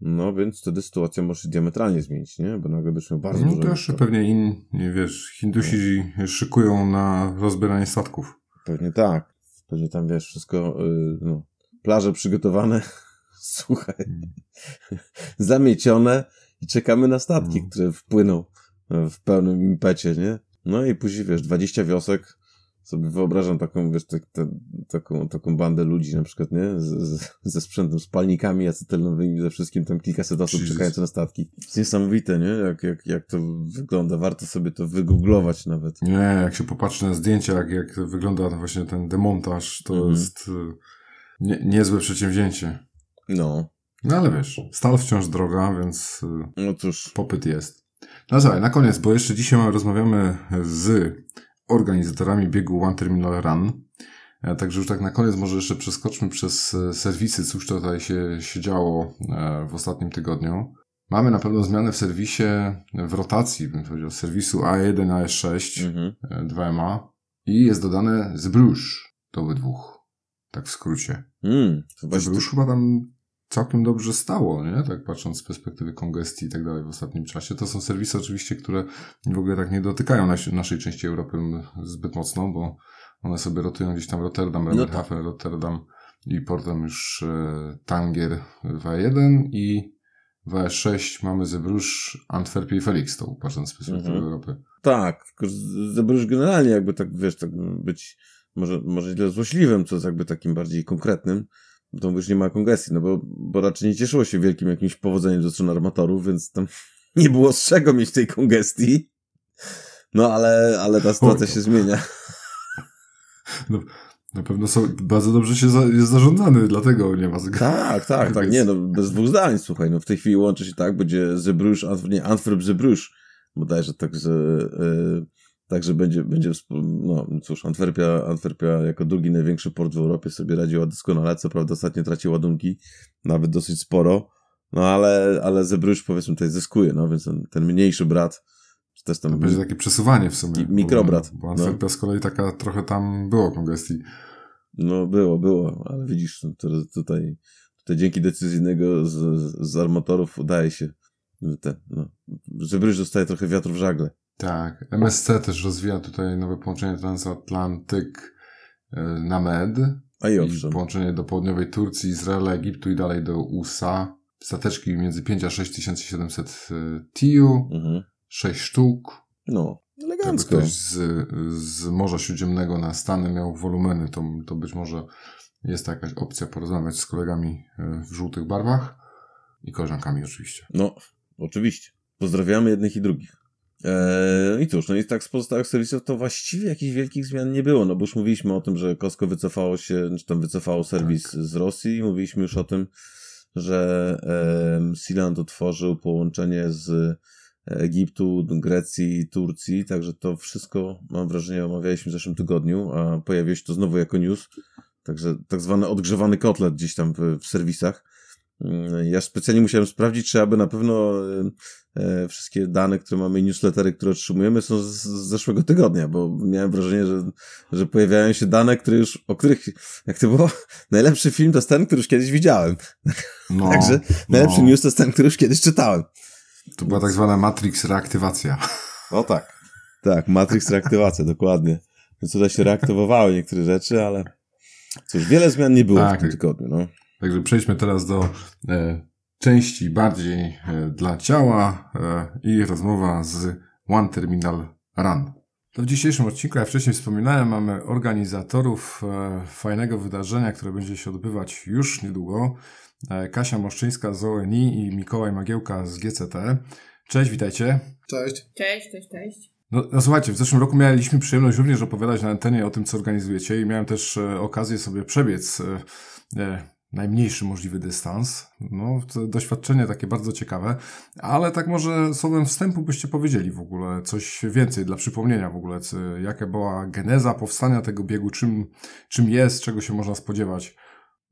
No więc wtedy sytuacja może się diametralnie zmienić, nie? Bo nagle byśmy bardzo no. No też pewnie inni, wiesz, Hindusi no. szykują na rozbieranie statków. Pewnie tak. Pewnie tam, wiesz, wszystko, yy, no, plaże przygotowane, słuchaj, mm. zamiecione i czekamy na statki, mm. które wpłyną w pełnym impecie, nie? No i później, wiesz, 20 wiosek, sobie wyobrażam taką, wiesz, tak, te, taką, taką bandę ludzi na przykład, nie? Z, z, ze sprzętem, spalnikami acetylowymi, ze wszystkim, tam kilkaset osób czekające na statki. Jest niesamowite, nie? Jak, jak, jak to wygląda. Warto sobie to wygooglować nawet. Nie, jak się popatrzy na zdjęcia, jak, jak wygląda właśnie ten demontaż, to mhm. jest y, nie, niezłe przedsięwzięcie. No. No ale wiesz, stal wciąż droga, więc y, no cóż. popyt jest. No słuchaj, na koniec, bo jeszcze dzisiaj rozmawiamy z organizatorami biegu One Terminal Run. E, także już tak na koniec może jeszcze przeskoczmy przez e, serwisy, cóż tutaj się, się działo e, w ostatnim tygodniu. Mamy na pewno zmianę w serwisie, w rotacji, bym powiedział, serwisu A1, A6, mhm. 2MA i jest dodane Zbruż do obydwóch. Tak w skrócie. Mm, Zbruż chyba tam całkiem dobrze stało, nie? Tak patrząc z perspektywy kongestii i tak dalej w ostatnim czasie. To są serwisy oczywiście, które w ogóle tak nie dotykają nas, naszej części Europy zbyt mocno, bo one sobie rotują gdzieś tam Rotterdam, Bremerhaven, no Rotterdam i portem już e, Tanger W1 i W6 mamy Zebrugge, Antwerpie i Felixstowe, patrząc z perspektywy mhm. Europy. Tak, tylko Zebrugge generalnie jakby tak, wiesz, tak być może, może źle złośliwym, co jest jakby takim bardziej konkretnym, to już nie ma kongestii, no bo, bo raczej nie cieszyło się wielkim jakimś powodzeniem ze strony armatorów, więc tam nie było z czego mieć tej kongestii. No ale, ale ta sytuacja się zmienia. No, na pewno są, bardzo dobrze się za, jest zarządzany, dlatego nie ma Tak, tak, tak, nie, no bez dwóch zdań, słuchaj, no w tej chwili łączy się tak, będzie Zebrugge, nie, Antwerp Zebrugge, bodajże tak, że yy, Także będzie, będzie, no cóż, Antwerpia, Antwerpia jako drugi największy port w Europie sobie radziła doskonale, co prawda ostatnio traci ładunki, nawet dosyć sporo, no ale, ale Zebrugge powiedzmy tutaj zyskuje, no więc ten, ten mniejszy brat, czy też tam... To będzie takie przesuwanie w sumie. Mikrobrat. Bo, bo Antwerpia no. z kolei taka trochę tam było kongestii. No było, było, ale widzisz, no, tutaj, tutaj dzięki decyzyjnego z, z armatorów udaje się ten, no, dostaje trochę wiatru w żagle. Tak, MSC też rozwija tutaj nowe połączenie transatlantyk e, na Med. A i owszem. połączenie do południowej Turcji, Izraela, Egiptu i dalej do USA. Stateczki między 5 a 6700 e, TIU, mhm. 6 sztuk. No, elegancko. Jakby ktoś z, z Morza Śródziemnego na Stany miał wolumeny, to, to być może jest to jakaś opcja porozmawiać z kolegami e, w żółtych barwach i koleżankami oczywiście. No, oczywiście. Pozdrawiamy jednych i drugich. Eee, I cóż, no i tak z pozostałych serwisów to właściwie jakichś wielkich zmian nie było, no bo już mówiliśmy o tym, że Costco wycofało się, czy tam wycofało serwis tak. z Rosji, mówiliśmy już o tym, że e, Sealand otworzył połączenie z Egiptu, Grecji, Turcji, także to wszystko, mam wrażenie, omawialiśmy w zeszłym tygodniu, a pojawiło się to znowu jako news, także tak zwany odgrzewany kotlet gdzieś tam w, w serwisach. Mm, ja specjalnie musiałem sprawdzić, czy aby na pewno e, e, wszystkie dane, które mamy, newslettery, które otrzymujemy, są z, zeszłego tygodnia, bo miałem wrażenie, że, że pojawiają się dane, które już, o których, jak to było, najlepszy film to jest ten, który już kiedyś widziałem. No, Także najlepszy no. news to jest ten, który już kiedyś czytałem. To była tak zwana Matrix reaktywacja. O tak. Tak, Matrix reaktywacja, dokładnie. Więc tutaj się reaktywowały niektóre rzeczy, ale cóż, wiele zmian nie było tak, w tym tygodniu. No. Także przejdźmy teraz do e, części bardziej e, dla ciała e, i rozmowa z One Terminal Run. To w dzisiejszym odcinku, jak wcześniej wspominałem, mamy organizatorów e, fajnego wydarzenia, które będzie się odbywać już niedługo. E, Kasia Moszczyńska z ONI i Mikołaj Magiełka z GCT. Cześć, witajcie. Cześć. Cześć, cześć, cześć. No, no, słuchajcie, w zeszłym roku mieliśmy przyjemność również opowiadać na antenie o tym, co organizujecie i miałem też e, okazję sobie przebiec najmniejszy możliwy dystans. No, doświadczenie takie bardzo ciekawe, ale tak może słowem wstępu byście powiedzieli w ogóle coś więcej dla przypomnienia w ogóle, jaka była geneza powstania tego biegu, czym, czym jest, czego się można spodziewać.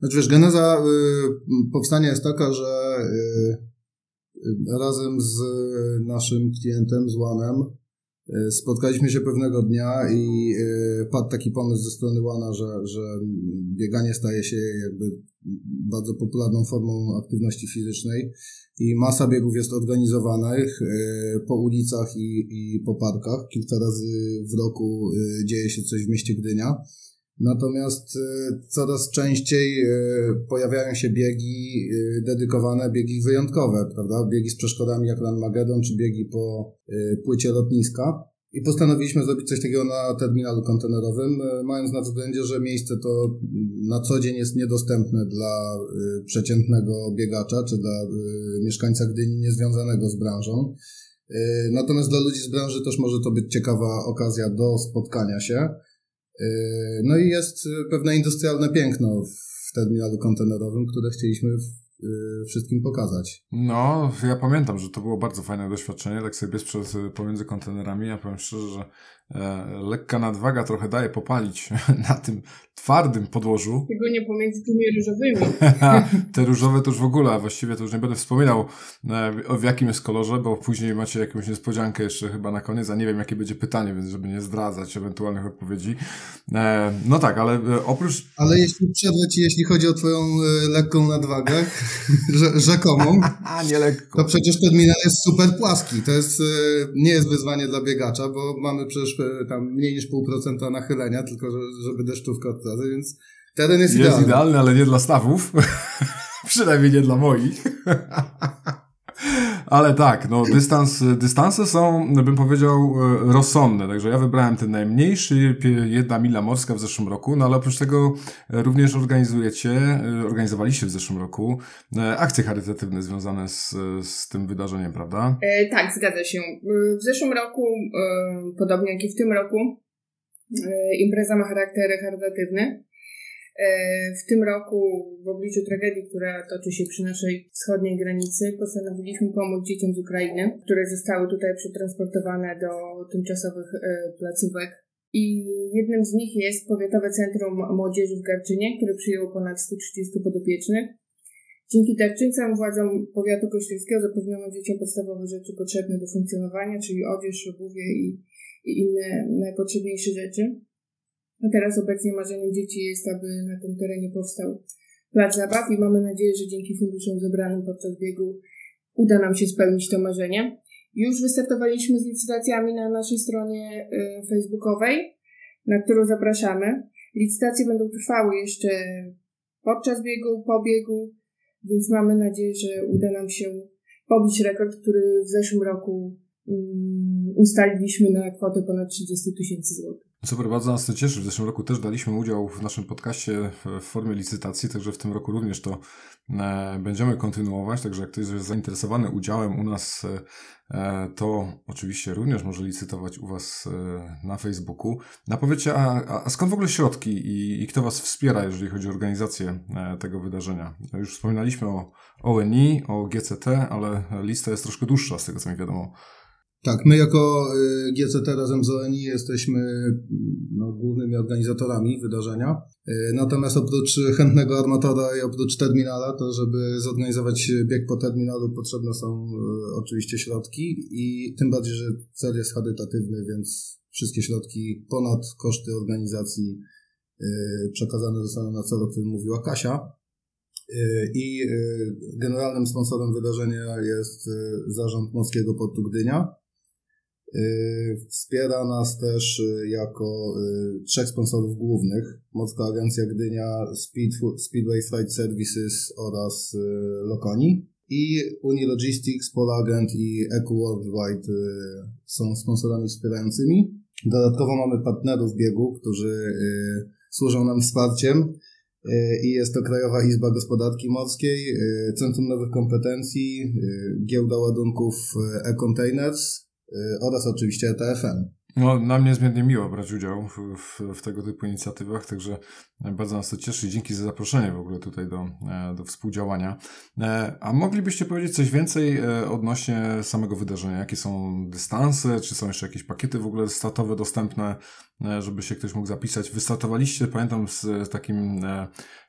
Znaczy wiesz, geneza y, powstania jest taka, że y, razem z naszym klientem, z Łanem, y, spotkaliśmy się pewnego dnia i y, padł taki pomysł ze strony Łana, że, że bieganie staje się jakby bardzo popularną formą aktywności fizycznej i masa biegów jest organizowanych y, po ulicach i, i po parkach. Kilka razy w roku dzieje się coś w mieście Gdynia. Natomiast e, coraz częściej e, pojawiają się biegi e, dedykowane, biegi wyjątkowe, prawda? Biegi z przeszkodami jak Magedon, czy biegi po płycie lotniska. I postanowiliśmy zrobić coś takiego na terminalu kontenerowym, mając na względzie, że miejsce to na co dzień jest niedostępne dla przeciętnego biegacza, czy dla mieszkańca Gdyni niezwiązanego z branżą. Natomiast dla ludzi z branży też może to być ciekawa okazja do spotkania się. Yy, no i jest y, pewne industrialne piękno w terminalu kontenerowym, które chcieliśmy y, wszystkim pokazać. No, ja pamiętam, że to było bardzo fajne doświadczenie, tak sobie biec przez, y, pomiędzy kontenerami. Ja powiem szczerze, że lekka nadwaga trochę daje popalić na tym twardym podłożu. nie pomiędzy tymi różowymi. Te różowe to już w ogóle, a właściwie to już nie będę wspominał e, w jakim jest kolorze, bo później macie jakąś niespodziankę jeszcze chyba na koniec, a nie wiem jakie będzie pytanie, więc żeby nie zdradzać ewentualnych odpowiedzi. E, no tak, ale e, oprócz... Ale jeśli przerwę Ci, jeśli chodzi o Twoją lekką nadwagę, rzekomą, a nie lekko. to przecież terminal jest super płaski. To jest, nie jest wyzwanie dla biegacza, bo mamy przecież tam mniej niż pół procenta nachylenia, tylko żeby deszczówka razy, więc teren jest, jest idealny. idealny, ale nie dla stawów. Przynajmniej nie dla moich. Ale tak, no dystans, dystanse są, bym powiedział, e, rozsądne. Także ja wybrałem ten najmniejszy, jedna mila morska w zeszłym roku, no ale oprócz tego e, również organizujecie, e, organizowaliście w zeszłym roku akcje charytatywne związane z, z tym wydarzeniem, prawda? E, tak, zgadza się. W zeszłym roku, e, podobnie jak i w tym roku, E, impreza ma charakter charytatywny. E, w tym roku, w obliczu tragedii, która toczy się przy naszej wschodniej granicy, postanowiliśmy pomóc dzieciom z Ukrainy, które zostały tutaj przetransportowane do tymczasowych e, placówek. I jednym z nich jest Powiatowe Centrum Młodzieży w Garczynie, które przyjęło ponad 130 podopiecznych. Dzięki darczyńcom władzom powiatu kościelskiego zapewniono dzieciom podstawowe rzeczy potrzebne do funkcjonowania, czyli odzież, obuwie i i inne najpotrzebniejsze rzeczy. A teraz obecnie marzeniem dzieci jest, aby na tym terenie powstał plac zabaw i mamy nadzieję, że dzięki funduszom zebranym podczas biegu uda nam się spełnić to marzenie. Już wystartowaliśmy z licytacjami na naszej stronie y, facebookowej, na którą zapraszamy. Licytacje będą trwały jeszcze podczas biegu, po biegu, więc mamy nadzieję, że uda nam się pobić rekord, który w zeszłym roku Mm, ustaliliśmy na kwotę ponad 30 tysięcy złotych. Super, bardzo nas to cieszy. W zeszłym roku też daliśmy udział w naszym podcaście w formie licytacji, także w tym roku również to e, będziemy kontynuować. Także jak ktoś jest zainteresowany udziałem u nas, e, to oczywiście również może licytować u Was e, na Facebooku. Na powiecie, a, a skąd w ogóle środki i, i kto Was wspiera, jeżeli chodzi o organizację e, tego wydarzenia? Już wspominaliśmy o ONI, o GCT, ale lista jest troszkę dłuższa z tego, co mi wiadomo. Tak, my jako y, GCT razem z ONI jesteśmy no, głównymi organizatorami wydarzenia. Y, natomiast oprócz chętnego armatora i oprócz terminala, to żeby zorganizować bieg po terminalu potrzebne są y, oczywiście środki i tym bardziej, że cel jest charytatywny, więc wszystkie środki ponad koszty organizacji przekazane zostaną na cel, o którym mówiła Kasia. I generalnym sponsorem wydarzenia jest Zarząd Morskiego Portu Gdynia. Y, wspiera nas też y, jako y, trzech sponsorów głównych. Morska Agencja Gdynia, Speed, Speedway Flight Services oraz Lokoni. I Uni Logistics, Polagent i Eco Worldwide są sponsorami wspierającymi. Dodatkowo mamy partnerów biegu, którzy służą nam wsparciem i jest to Krajowa Izba Gospodarki Morskiej, Centrum Nowych Kompetencji, Giełda Ładunków E-Containers, oraz oczywiście ETFM. No, nam niezmiernie miło brać udział w, w, w, tego typu inicjatywach, także bardzo nas to cieszy. Dzięki za zaproszenie w ogóle tutaj do, e, do współdziałania. E, a moglibyście powiedzieć coś więcej e, odnośnie samego wydarzenia? Jakie są dystanse? Czy są jeszcze jakieś pakiety w ogóle startowe dostępne, żeby się ktoś mógł zapisać? Wystartowaliście, pamiętam, z takim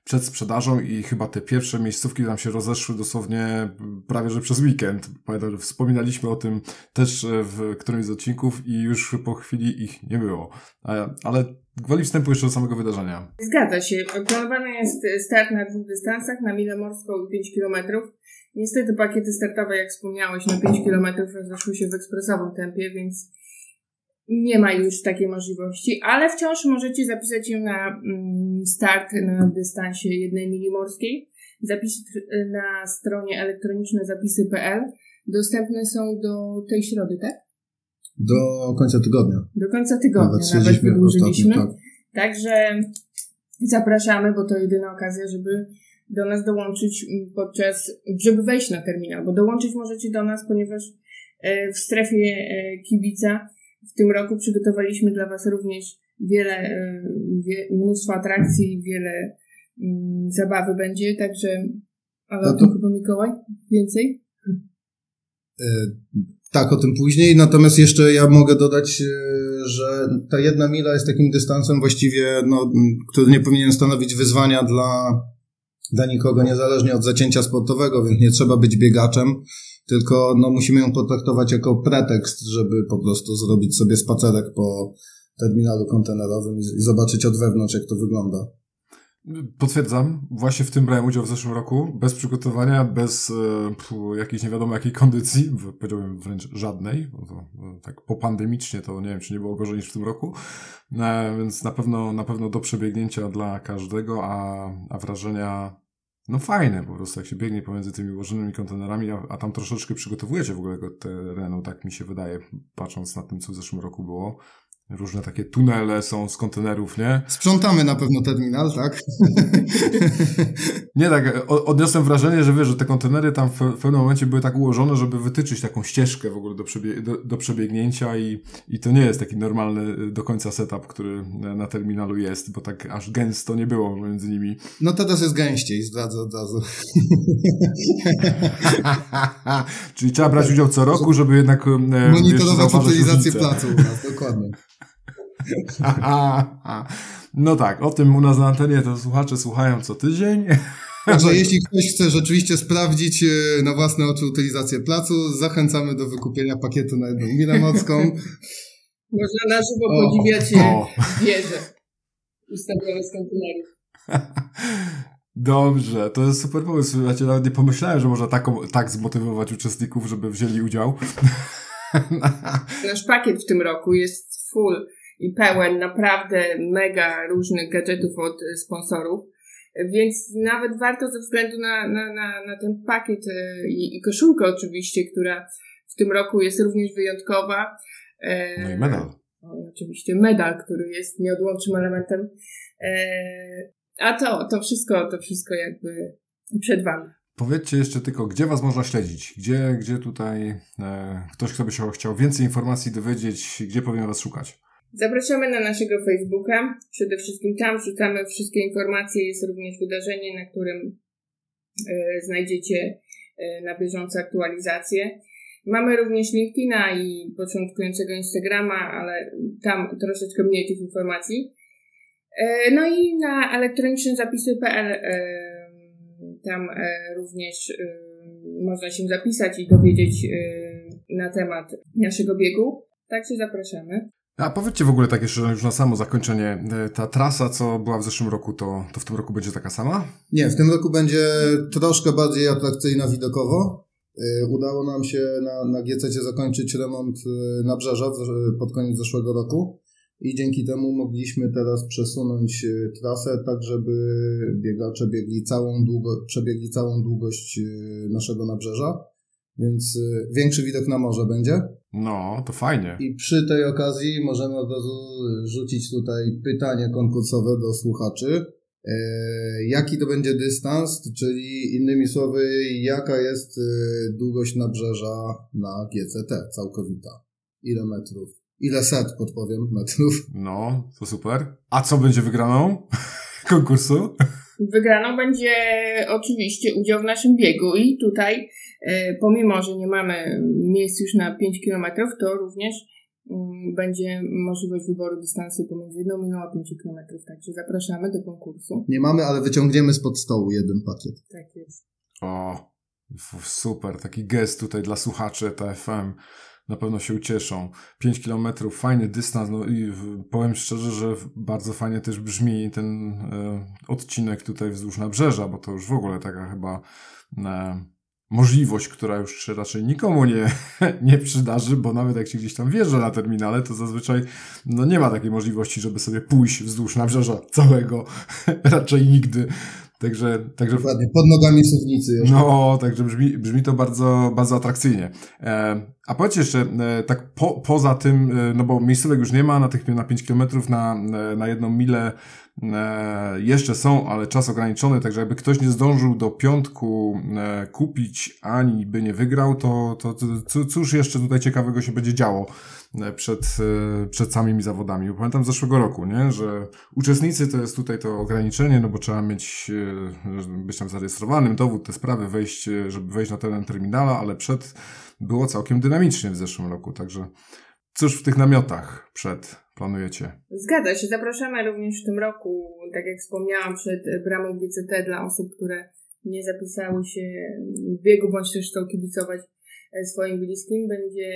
przed sprzedażą i chyba te pierwsze miejscówki tam się rozeszły dosłownie prawie że przez weekend. Pamiętam, że wspominaliśmy o tym też w którymś z odcinków i już po chwili ich nie było. Ale gwoli wstępu jeszcze do samego wydarzenia. Zgadza się. Planowany jest start na dwóch dystansach, na Milę Morską i 5 km. Niestety pakiety startowe, jak wspomniałeś, na 5 km rozeszły się w ekspresowym tempie, więc nie ma już takiej możliwości, ale wciąż możecie zapisać się na mm, start na dystansie jednej mili morskiej. Zapisy na stronie elektroniczne zapisy.pl dostępne są do tej środy, tak? Do końca tygodnia. Do końca tygodnia nawet, nawet wydłużyliśmy. Tak. Także zapraszamy, bo to jedyna okazja, żeby do nas dołączyć podczas, żeby wejść na terminal, bo dołączyć możecie do nas, ponieważ e, w strefie e, kibica w tym roku przygotowaliśmy dla Was również wiele, e, wie, mnóstwo atrakcji, wiele mm, zabawy będzie, także ale no to... o tym chyba Mikołaj więcej? E, tak, o tym później. Natomiast jeszcze ja mogę dodać, e, że ta jedna mila jest takim dystansem właściwie, no, który nie powinien stanowić wyzwania dla, dla nikogo, niezależnie od zacięcia sportowego, więc nie trzeba być biegaczem tylko no, musimy ją potraktować jako pretekst, żeby po prostu zrobić sobie spacerek po terminalu kontenerowym i zobaczyć od wewnątrz, jak to wygląda. Potwierdzam, właśnie w tym brałem udział w zeszłym roku, bez przygotowania, bez e, jakiejś nie wiadomo jakiej kondycji, powiedziałbym wręcz żadnej, bo to e, tak popandemicznie to nie wiem, czy nie było gorzej niż w tym roku, e, więc na pewno, na pewno do przebiegnięcia dla każdego, a, a wrażenia no fajne po prostu, jak się biegnie pomiędzy tymi ułożonymi kontenerami, a, a tam troszeczkę przygotowujecie w ogóle terenu, tak mi się wydaje, patrząc na tym, co w zeszłym roku było. Różne takie tunele są z kontenerów, nie? Sprzątamy na pewno terminal, tak? nie tak, odniosłem wrażenie, że wiesz, że te kontenery tam w, w pewnym momencie były tak ułożone, żeby wytyczyć taką ścieżkę w ogóle do, przebie do, do, przebiegnięcia i, i to nie jest taki normalny y, do końca setup, który na terminalu jest, bo tak aż gęsto nie było między nimi. No teraz jest gęściej, zdradzę od razu. Czyli trzeba brać udział co roku, żeby jednak monitorować utylizację placu u nas, dokładnie. no tak, o tym u nas na antenie to słuchacze słuchają co tydzień. Także jeśli ktoś chce rzeczywiście sprawdzić e, na własne oczy utylizację placu, zachęcamy do wykupienia pakietu na jedną milę mocką. Można na żywo o, podziwiać o. wieże ustawione z kontenerów. Dobrze, to jest super pomysł. Ja nawet nie pomyślałem, że można taką, tak zmotywować uczestników, żeby wzięli udział. Nasz pakiet w tym roku jest full i pełen naprawdę mega różnych gadżetów od sponsorów. Więc nawet warto ze względu na, na, na, na ten pakiet e, i, i koszulkę oczywiście, która w tym roku jest również wyjątkowa. E, no i medal. oczywiście medal, który jest nieodłącznym elementem. A to, to wszystko, to wszystko jakby przed Wami. Powiedzcie jeszcze tylko, gdzie Was można śledzić? Gdzie, gdzie tutaj e, ktoś, kto by się chciał więcej informacji dowiedzieć, gdzie powinien Was szukać? Zapraszamy na naszego Facebooka. Przede wszystkim tam wrzucamy wszystkie informacje. Jest również wydarzenie, na którym e, znajdziecie e, na bieżąco aktualizacje. Mamy również LinkedIna i początkującego Instagrama, ale tam troszeczkę mniej tych informacji. E, no i na elektronicznezapisy.pl tam również można się zapisać i dowiedzieć na temat naszego biegu. Także zapraszamy. A powiedzcie w ogóle tak jeszcze już na samo zakończenie, ta trasa, co była w zeszłym roku, to, to w tym roku będzie taka sama? Nie, w tym roku będzie troszkę bardziej atrakcyjna widokowo. Udało nam się na, na GCC zakończyć remont nabrzeża pod koniec zeszłego roku i dzięki temu mogliśmy teraz przesunąć e, trasę tak, żeby biegacze biegli całą długo, przebiegli całą długość e, naszego nabrzeża, więc e, większy widok na morze będzie. No, to fajnie. I przy tej okazji możemy od razu rzucić tutaj pytanie konkursowe do słuchaczy. Jaki to będzie dystans, czyli innymi słowy, jaka jest długość nabrzeża na GCT całkowita? Ile metrów? Ile set, podpowiem, metrów. No, to super. A co będzie wygraną konkursu? Wygraną będzie oczywiście udział w naszym biegu i tutaj, e, pomimo, że nie mamy miejsc już na 5 km, to również mm, będzie możliwość wyboru dystansu pomiędzy 1 minutą a 5 km. Także zapraszamy do konkursu. Nie mamy, ale wyciągniemy spod stołu jeden pakiet. Tak jest. O, super. Taki gest tutaj dla słuchaczy TFM na pewno się ucieszą. 5 kilometrów, fajny dystans, no i powiem szczerze, że bardzo fajnie też brzmi ten e, odcinek tutaj wzdłuż nabrzeża, bo to już w ogóle taka chyba e, możliwość, która już się raczej nikomu nie, nie przydarzy, bo nawet jak się gdzieś tam wjeżdża na terminale, to zazwyczaj no nie ma takiej możliwości, żeby sobie pójść wzdłuż nabrzeża całego, raczej nigdy. Także, także... Dokładnie, pod nogami suwnicy. No, także brzmi, brzmi to bardzo, bardzo atrakcyjnie. E, a powiedzcie jeszcze, e, tak po, poza tym, e, no bo miejscówek już nie ma na tych na 5 km na, na jedną milę jeszcze są, ale czas ograniczony, także jakby ktoś nie zdążył do piątku e, kupić ani by nie wygrał, to, to, to cóż jeszcze tutaj ciekawego się będzie działo e, przed, e, przed samymi zawodami. Bo pamiętam z zeszłego roku, nie? że uczestnicy to jest tutaj to ograniczenie, no bo trzeba mieć, e, być tam zarejestrowanym, dowód, te sprawy, wejść, żeby wejść na teren terminala, ale przed było całkiem dynamicznie w zeszłym roku, także cóż w tych namiotach przed planujecie? Zgadza się, zapraszamy również w tym roku, tak jak wspomniałam, przed bramą GCT dla osób, które nie zapisały się w biegu, bądź też chcą kibicować e, swoim bliskim. Będzie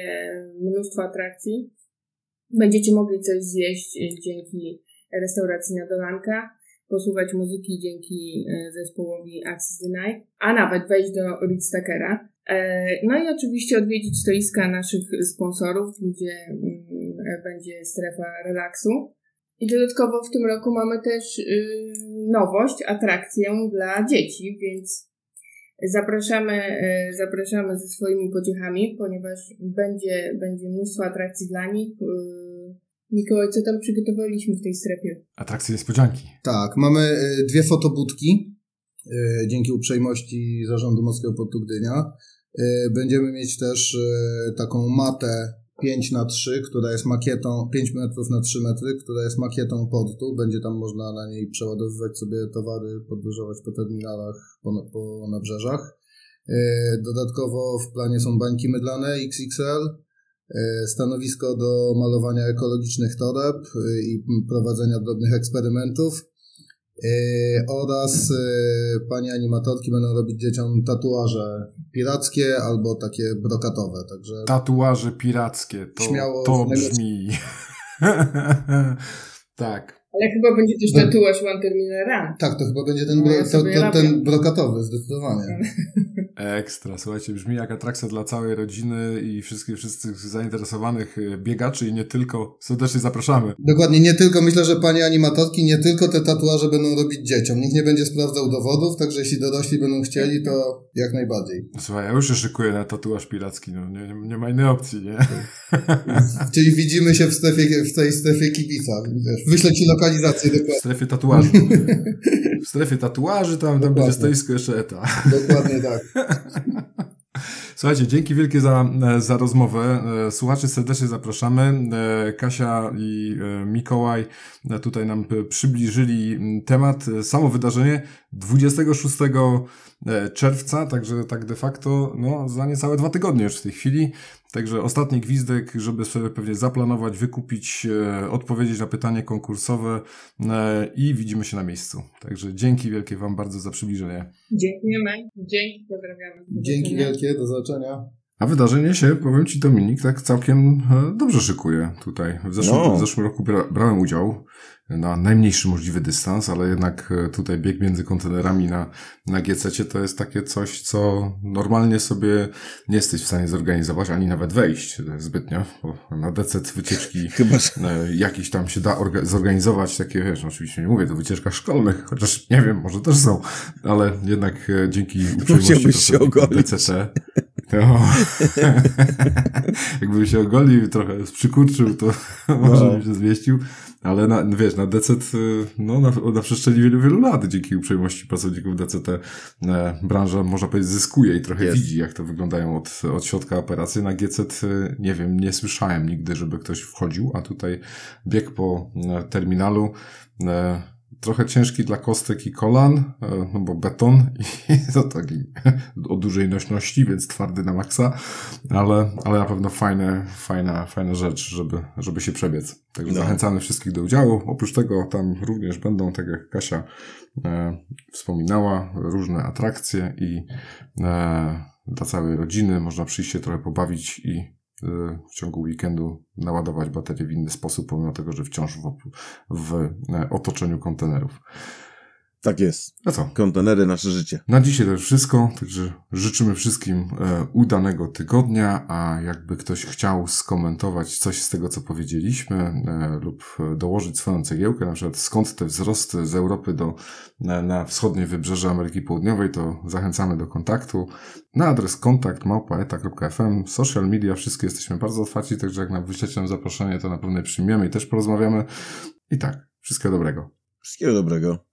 mnóstwo atrakcji. Będziecie mogli coś zjeść dzięki restauracji na Dolanka, posłuchać muzyki dzięki e, zespołowi Axis the Night, a nawet wejść do Ritztakera. No i oczywiście odwiedzić stoiska naszych sponsorów, gdzie mm, będzie strefa relaksu. I dodatkowo w tym roku mamy też yy, nowość, atrakcję dla dzieci, więc zapraszamy, yy, zapraszamy ze swoimi pociechami, ponieważ będzie, będzie mnóstwo atrakcji dla nich. Yy, Mikołaj, co tam przygotowaliśmy w tej strefie? Atrakcje niespodzianki. Tak, mamy y, dwie fotobudki y, dzięki uprzejmości Zarządu Morskiego Portu Gdynia. Y, będziemy mieć też taką matę 5 na 3, która jest makietą, 5 metrów na 3 metry, która jest makietą portu. Będzie tam można na niej przeładowywać sobie towary, podróżować po terminalach, po, po nabrzeżach. E, dodatkowo w planie są bańki mydlane XXL, e, stanowisko do malowania ekologicznych toreb e, i prowadzenia drobnych eksperymentów. Yy, oraz yy, pani animatorki będą robić dzieciom tatuaże pirackie albo takie brokatowe. Także tatuaże pirackie, to, śmiało to brzmi. tak. Ale chyba będzie też tatuaż One Terminal Run. Tak, to chyba będzie ten, bro, no, to, to, ten brokatowy, zdecydowanie. Ekstra, słuchajcie, brzmi jak atrakcja dla całej rodziny i wszystkich, wszystkich zainteresowanych e, biegaczy i nie tylko. Serdecznie zapraszamy. Dokładnie, nie tylko, myślę, że panie animatorki, nie tylko te tatuaże będą robić dzieciom. Nikt nie będzie sprawdzał dowodów, także jeśli dorośli będą chcieli, to jak najbardziej. Słuchaj, ja już się szykuję na tatuaż piracki, no nie, nie, ma innej opcji, nie? Czyli widzimy się w strefie, w tej strefie kibica. Wiesz, wyślę ci lokalizację dokładnie. W strefie tatuażu. W strefie tatuaży tam, tam będzie stoisko jeszcze eta. Dokładnie tak. Słuchajcie, dzięki wielkie za, za rozmowę. E, słuchaczy serdecznie zapraszamy. Kasia i e, Mikołaj tutaj nam przybliżyli temat. Samo wydarzenie 26 czerwca, także tak de facto no, za niecałe dwa tygodnie już w tej chwili. Także ostatni gwizdek, żeby sobie pewnie zaplanować, wykupić, e, odpowiedzieć na pytanie konkursowe e, i widzimy się na miejscu. Także dzięki wielkie Wam bardzo za przybliżenie. Dziękujemy. Dzięki, pozdrawiamy. Dzięki wielkie, do zobaczenia. A wydarzenie się, powiem Ci Dominik, tak całkiem e, dobrze szykuje tutaj. W zeszłym, no. w zeszłym roku bra brałem udział na najmniejszy możliwy dystans, ale jednak e, tutaj bieg między kontenerami na, na GC to jest takie coś, co normalnie sobie nie jesteś w stanie zorganizować, ani nawet wejść zbytnio, bo na DC wycieczki Chyba. E, jakieś tam się da zorganizować, takie wiesz, oczywiście nie mówię to wycieczkach szkolnych, chociaż nie wiem, może też są, ale jednak dzięki uprzejmości się DCT no. Się ogolił trochę przykurczył, to no. może by się zmieścił. Ale na, wiesz, na DCT, no na, na przestrzeni wielu, wielu lat, dzięki uprzejmości pracowników DCT, e, branża, można powiedzieć, zyskuje i trochę widzi, jak to wyglądają od, od środka operacji. Na GC, e, nie wiem, nie słyszałem nigdy, żeby ktoś wchodził, a tutaj bieg po e, terminalu, e, trochę ciężki dla kostek i kolan, e, no bo beton i to taki o dużej nośności, więc twardy na maksa, ale, ale na pewno fajne, fajna, fajna rzecz, żeby, żeby się przebiec. Także no. zachęcamy wszystkich do udziału. Oprócz tego tam również będą, tak jak Kasia e, wspominała, różne atrakcje i e, dla całej rodziny można przyjść się trochę pobawić i w ciągu weekendu naładować baterię w inny sposób, pomimo tego, że wciąż w, w e, otoczeniu kontenerów. Tak jest. A co? Kontenery, nasze życie. Na dzisiaj to już wszystko, także życzymy wszystkim e, udanego tygodnia, a jakby ktoś chciał skomentować coś z tego, co powiedzieliśmy e, lub dołożyć swoją cegiełkę, na przykład skąd te wzrosty z Europy do, na, na wschodnie wybrzeże Ameryki Południowej, to zachęcamy do kontaktu na adres kontakt małpaeta.fm, social media, wszystkie jesteśmy bardzo otwarci, także jak nam wyślecie nam zaproszenie, to na pewno przyjmiemy i też porozmawiamy. I tak, wszystkiego dobrego. Wszystkiego dobrego.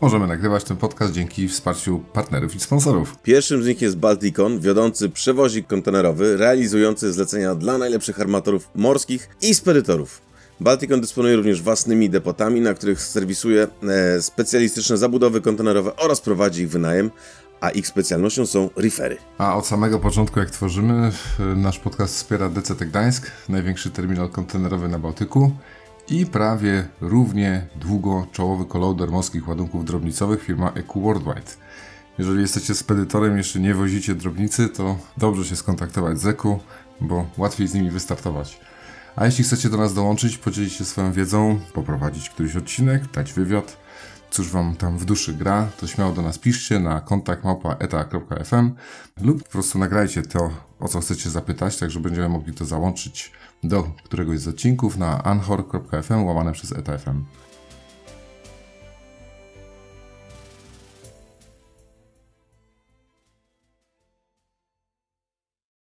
Możemy nagrywać ten podcast dzięki wsparciu partnerów i sponsorów. Pierwszym z nich jest Balticon, wiodący przewozik kontenerowy, realizujący zlecenia dla najlepszych armatorów morskich i spedytorów. Balticon dysponuje również własnymi depotami, na których serwisuje e, specjalistyczne zabudowy kontenerowe oraz prowadzi ich wynajem, a ich specjalnością są refery. A od samego początku, jak tworzymy, nasz podcast wspiera DCT Gdańsk, największy terminal kontenerowy na Bałtyku i prawie równie długo czołowy kolauder morskich ładunków drobnicowych firma EQ Worldwide. Jeżeli jesteście spedytorem jeszcze nie wozicie drobnicy, to dobrze się skontaktować z EQ, bo łatwiej z nimi wystartować. A jeśli chcecie do nas dołączyć, podzielić się swoją wiedzą, poprowadzić któryś odcinek, dać wywiad, cóż wam tam w duszy gra, to śmiało do nas piszcie na kontakt małpa.eta.fm lub po prostu nagrajcie to, o co chcecie zapytać, tak że będziemy mogli to załączyć do któregoś z odcinków na anchor.fm łamane przez eta.fm.